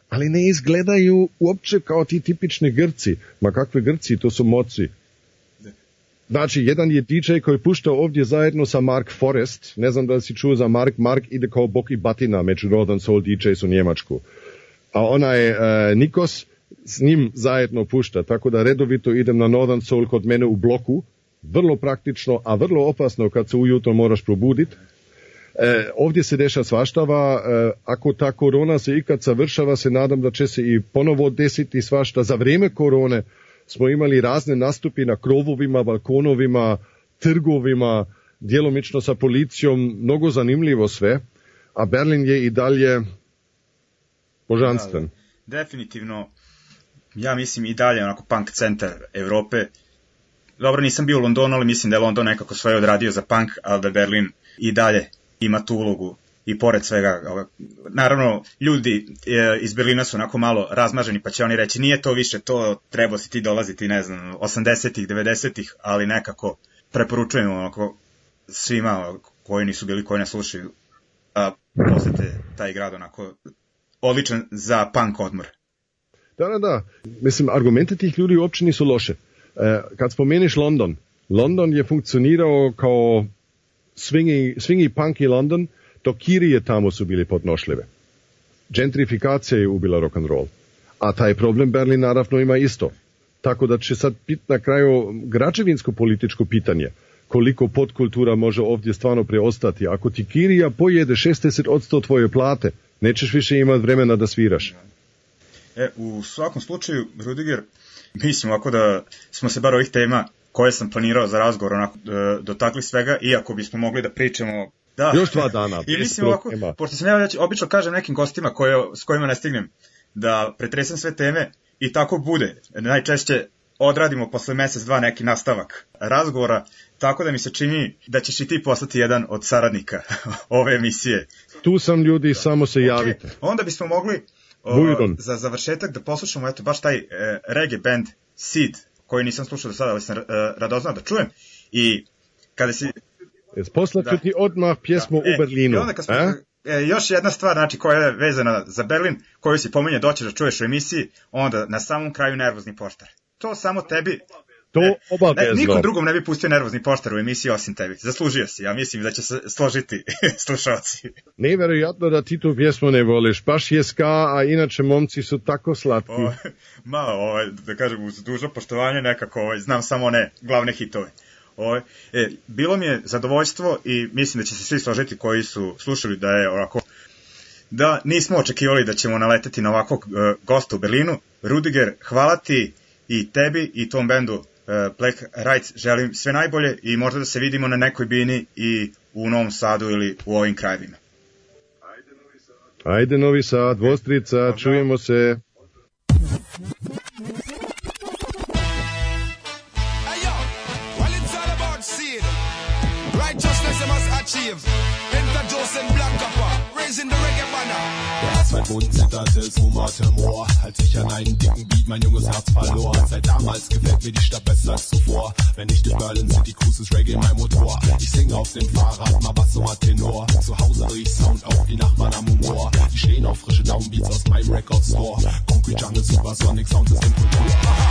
ali ne izgledaju uopće kao ti tipični Grci. Ma kakvi Grci, to su moci. Znači, jedan je DJ koji puštao ovdje zajedno sa Mark Forrest. Ne znam da li si čuo za Mark. Mark ide kao bok i batina među Northern Soul DJs u Njemačku. A onaj uh, e, Nikos s njim zajedno pušta. Tako da redovito idem na Northern Soul kod mene u bloku. Vrlo praktično, a vrlo opasno kad se ujutro moraš probuditi E, ovdje se deša svaštava, e, ako ta korona se ikad savršava, se nadam da će se i ponovo desiti svašta. Za vrijeme korone smo imali razne nastupi na krovovima, balkonovima, trgovima, djelomično sa policijom, mnogo zanimljivo sve, a Berlin je i dalje božanstven. Da, da.
definitivno, ja mislim i dalje onako punk centar Evrope. Dobro, nisam bio u Londonu, ali mislim da je London nekako svoje odradio za punk, ali da Berlin i dalje ima tu ulogu i pored svega, ovaj, naravno, ljudi e, iz Berlina su onako malo razmaženi, pa će oni reći, nije to više to, treba si ti dolaziti, ne znam, 80-ih, 90-ih, ali nekako preporučujem onako svima koji nisu bili, koji nas slušaju, da posete taj grad onako odličan za punk odmor.
Da, da, da. Mislim, argumente tih ljudi uopće nisu loše. E, kad spomeniš London, London je funkcionirao kao swingi, swingi punk i London, to kirije tamo su bili podnošljive. Gentrifikacija je ubila rock and roll. A taj problem Berlin naravno ima isto. Tako da će sad biti na kraju građevinsko političko pitanje koliko podkultura može ovdje stvarno preostati. Ako ti kirija pojede 60% tvoje plate, nećeš više imati vremena da sviraš.
E, u svakom slučaju, Rudiger, mislim ako da smo se bar ovih tema koje sam planirao za razgovor, onako, e, dotakli svega, iako bismo mogli da pričamo Da.
Još dva dana. I mislim
ovako, pošto sam ja već obično kažem nekim gostima koje, s kojima ne stignem da pretresem sve teme i tako bude. Najčešće odradimo posle mesec, dva neki nastavak razgovora, tako da mi se čini da ćeš i ti postati jedan od saradnika ove emisije.
Tu sam ljudi, da. samo se okay. javite.
Onda bismo mogli o, za završetak da poslušamo eto, baš taj e, reggae band Seed koji nisam slušao do sada, ali sam e, radoznao da čujem. I kada si...
Poslaću da. ti odmah pjesmu da. u e, Berlinu. i onda kad smo,
e, još jedna stvar znači, koja je vezana za Berlin, koju si pominje doći da čuješ u emisiji, onda na samom kraju nervozni portar. To samo tebi
To e, ne,
obavezno. nikom drugom ne bi pustio nervozni poštar u emisiji osim tebi. Zaslužio si, ja mislim da će se složiti slušalci.
Neverojatno da ti tu pjesmu ne voliš. Baš je ska, a inače momci su tako slatki. O,
malo, ovaj, da kažem, uz dužo poštovanje nekako ovaj, znam samo ne, glavne hitove. Ovaj, e, bilo mi je zadovoljstvo i mislim da će se svi složiti koji su slušali da je ovako da nismo očekivali da ćemo naleteti na ovakvog e, gosta u Berlinu. Rudiger, hvala ti i tebi i tom bendu E, Black Rights želim sve najbolje i možda da se vidimo na nekoj bini i u Novom Sadu ili u ovim krajevima.
Ajde Novi Sad, Vostrica, čujemo se. Mein Mund zitterte, es rumorte Moor, als ich an einen dicken Beat mein junges Herz verlor. Seit damals gefällt mir die Stadt besser als zuvor. Wenn ich in Berlin City ist Reggae mein Motor. Ich singe auf dem Fahrrad, mal Basso, mal Tenor. Zu Hause riecht Sound auf wie Nachbarn am Humor. Die stehen auf frische Downbeats aus meinem Record Store. Concrete Jungle, Supersonic Sound ist im Kultur.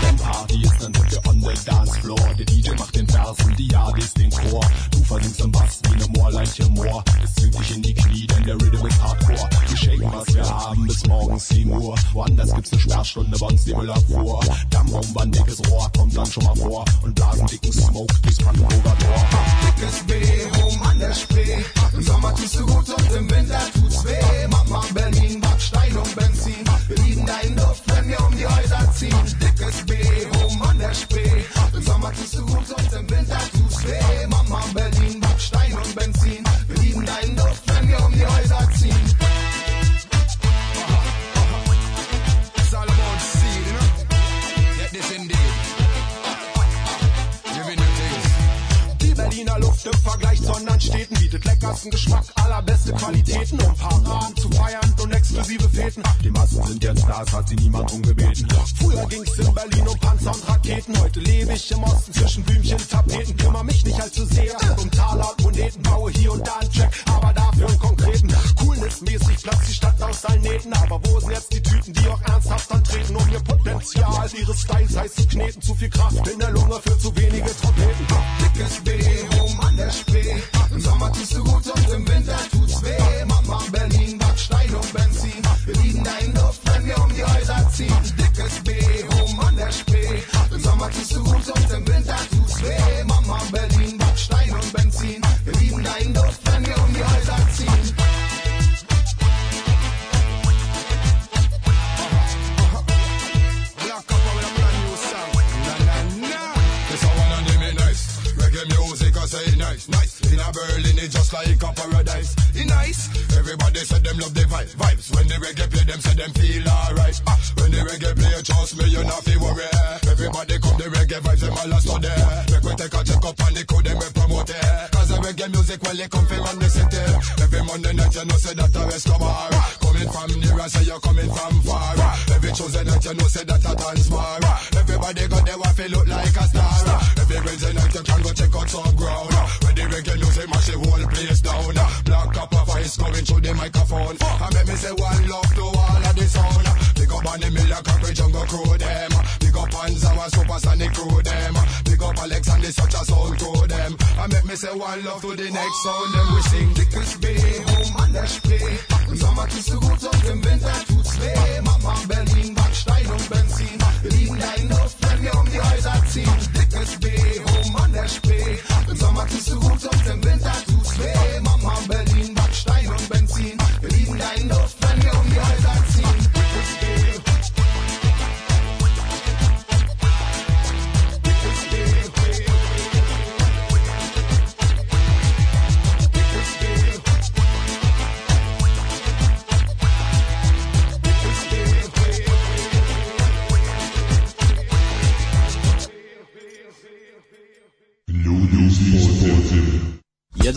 Wenn Party ist, dann sind wir on the dance floor. Der DJ macht den Vers und die Yardis den Chor. Du versinkst am Bass wie eine Moorleiche Moor. Es zwingt dich in die Knie, denn der Rhythm ist Hardcore. Wir shaken was wir wir bis morgens 10 Uhr. Woanders gibt's ne Sperrstunde, bei uns die Müllabfuhr. Dammrumba, dickes Rohr, kommt dann schon mal vor. Und blasen dicken Smoke dies Pankower Tor. Hab dickes B, rum an der Spree. Im Sommer tust du gut und im Winter tut's weh. Mama Berlin, Backstein und Benzin. Wir lieben deinen Luft, wenn wir um die Häuser ziehen. Dickes B, rum an der Spree. Im Sommer tust du gut und im Winter tut's weh. Mama Berlin, Backstein und Benzin. Wir lieben deinen Luft, wenn wir um die Häuser ziehen. Fuck Vergleich sondern Städten. Bietet leckersten Geschmack, allerbeste Qualitäten, um Paraden zu feiern und exklusive Fäden. Die Massen sind jetzt da, es hat sie niemand umgebeten. Früher ging's in Berlin um Panzer und Raketen. Heute lebe ich im Osten zwischen Blümchen, Tapeten. Kümmer mich nicht allzu sehr um Taler und Moneten. Baue hier und da einen Track, aber dafür einen konkreten. Coolnessmäßig platzt die Stadt aus allen Nähten. Aber wo sind jetzt die Tüten, die auch ernsthaft antreten, um ihr Potenzial ihre Styles heiß zu kneten? Zu viel Kraft in der Lunge für zu wenige Trompeten. Dickes B, oben an der Spee. Im Sommer tust du gut und im Winter tut's weh.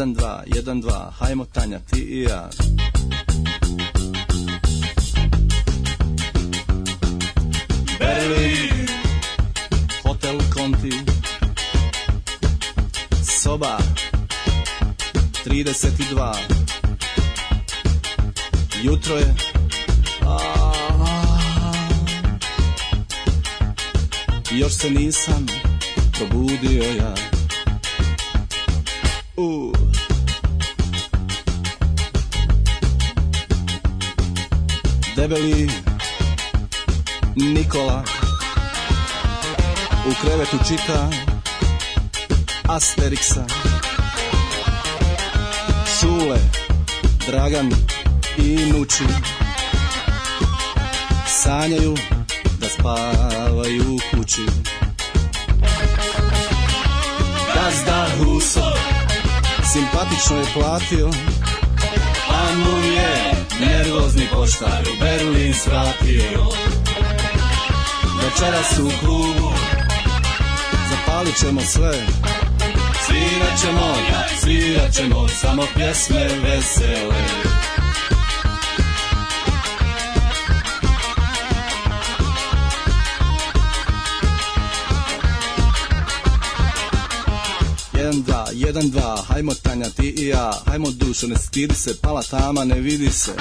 Jedan, dva, jedan, dva, hajmo Tanja, ti i ja. Berlin, hotel Conti, soba 32. Jutro je još se nisam probudio ja. Uh. debeli Nikola u krevetu čita Asteriksa Šule, Dragan i Nuči sanjaju da spavaju u kući Gazda Ruso simpatično je platio Hamburg je nervozni poštar u Berlin svratio Večeras u klubu zapalit ćemo sve Svirat ćemo, svirat ćemo samo pjesme vesele 1, 2, hajmo Tanja ti i ja Hajmo dušo, ne stidi se, pala tama, ne vidi se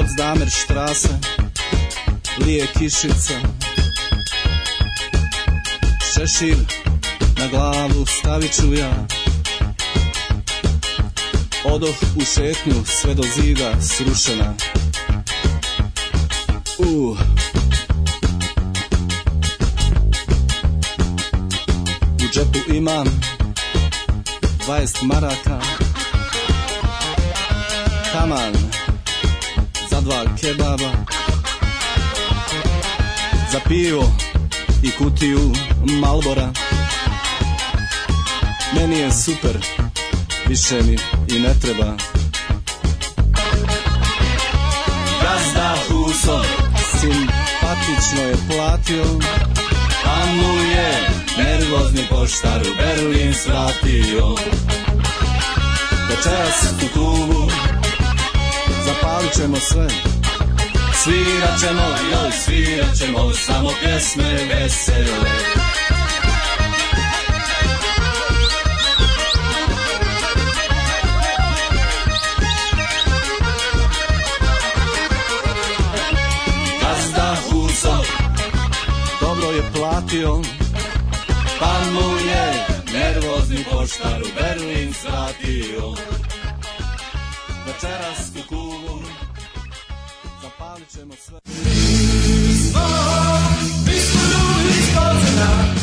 Potsdamer štrase Lije kišica Šešir na glavu stavit ću ja Odoh u šetnju sve do zida srušena Uh, U džepu imam 20 maraka Taman na dva kebaba Za pivo i kutiju Malbora Meni je super, više mi i ne treba Gazda Huso Simpatično je platio A mu je nervozni poštar u Berlin svratio Večeras u klubu palit ćemo sve Svirat ćemo, joj, svirat ćemo Samo pjesme vesele Gazda Huzo Dobro je platio Pa mu je nervozni poštar u Berlin svratio Večeras kukuju Pali ćemo sve. Mi smo, mi smo ljudi iz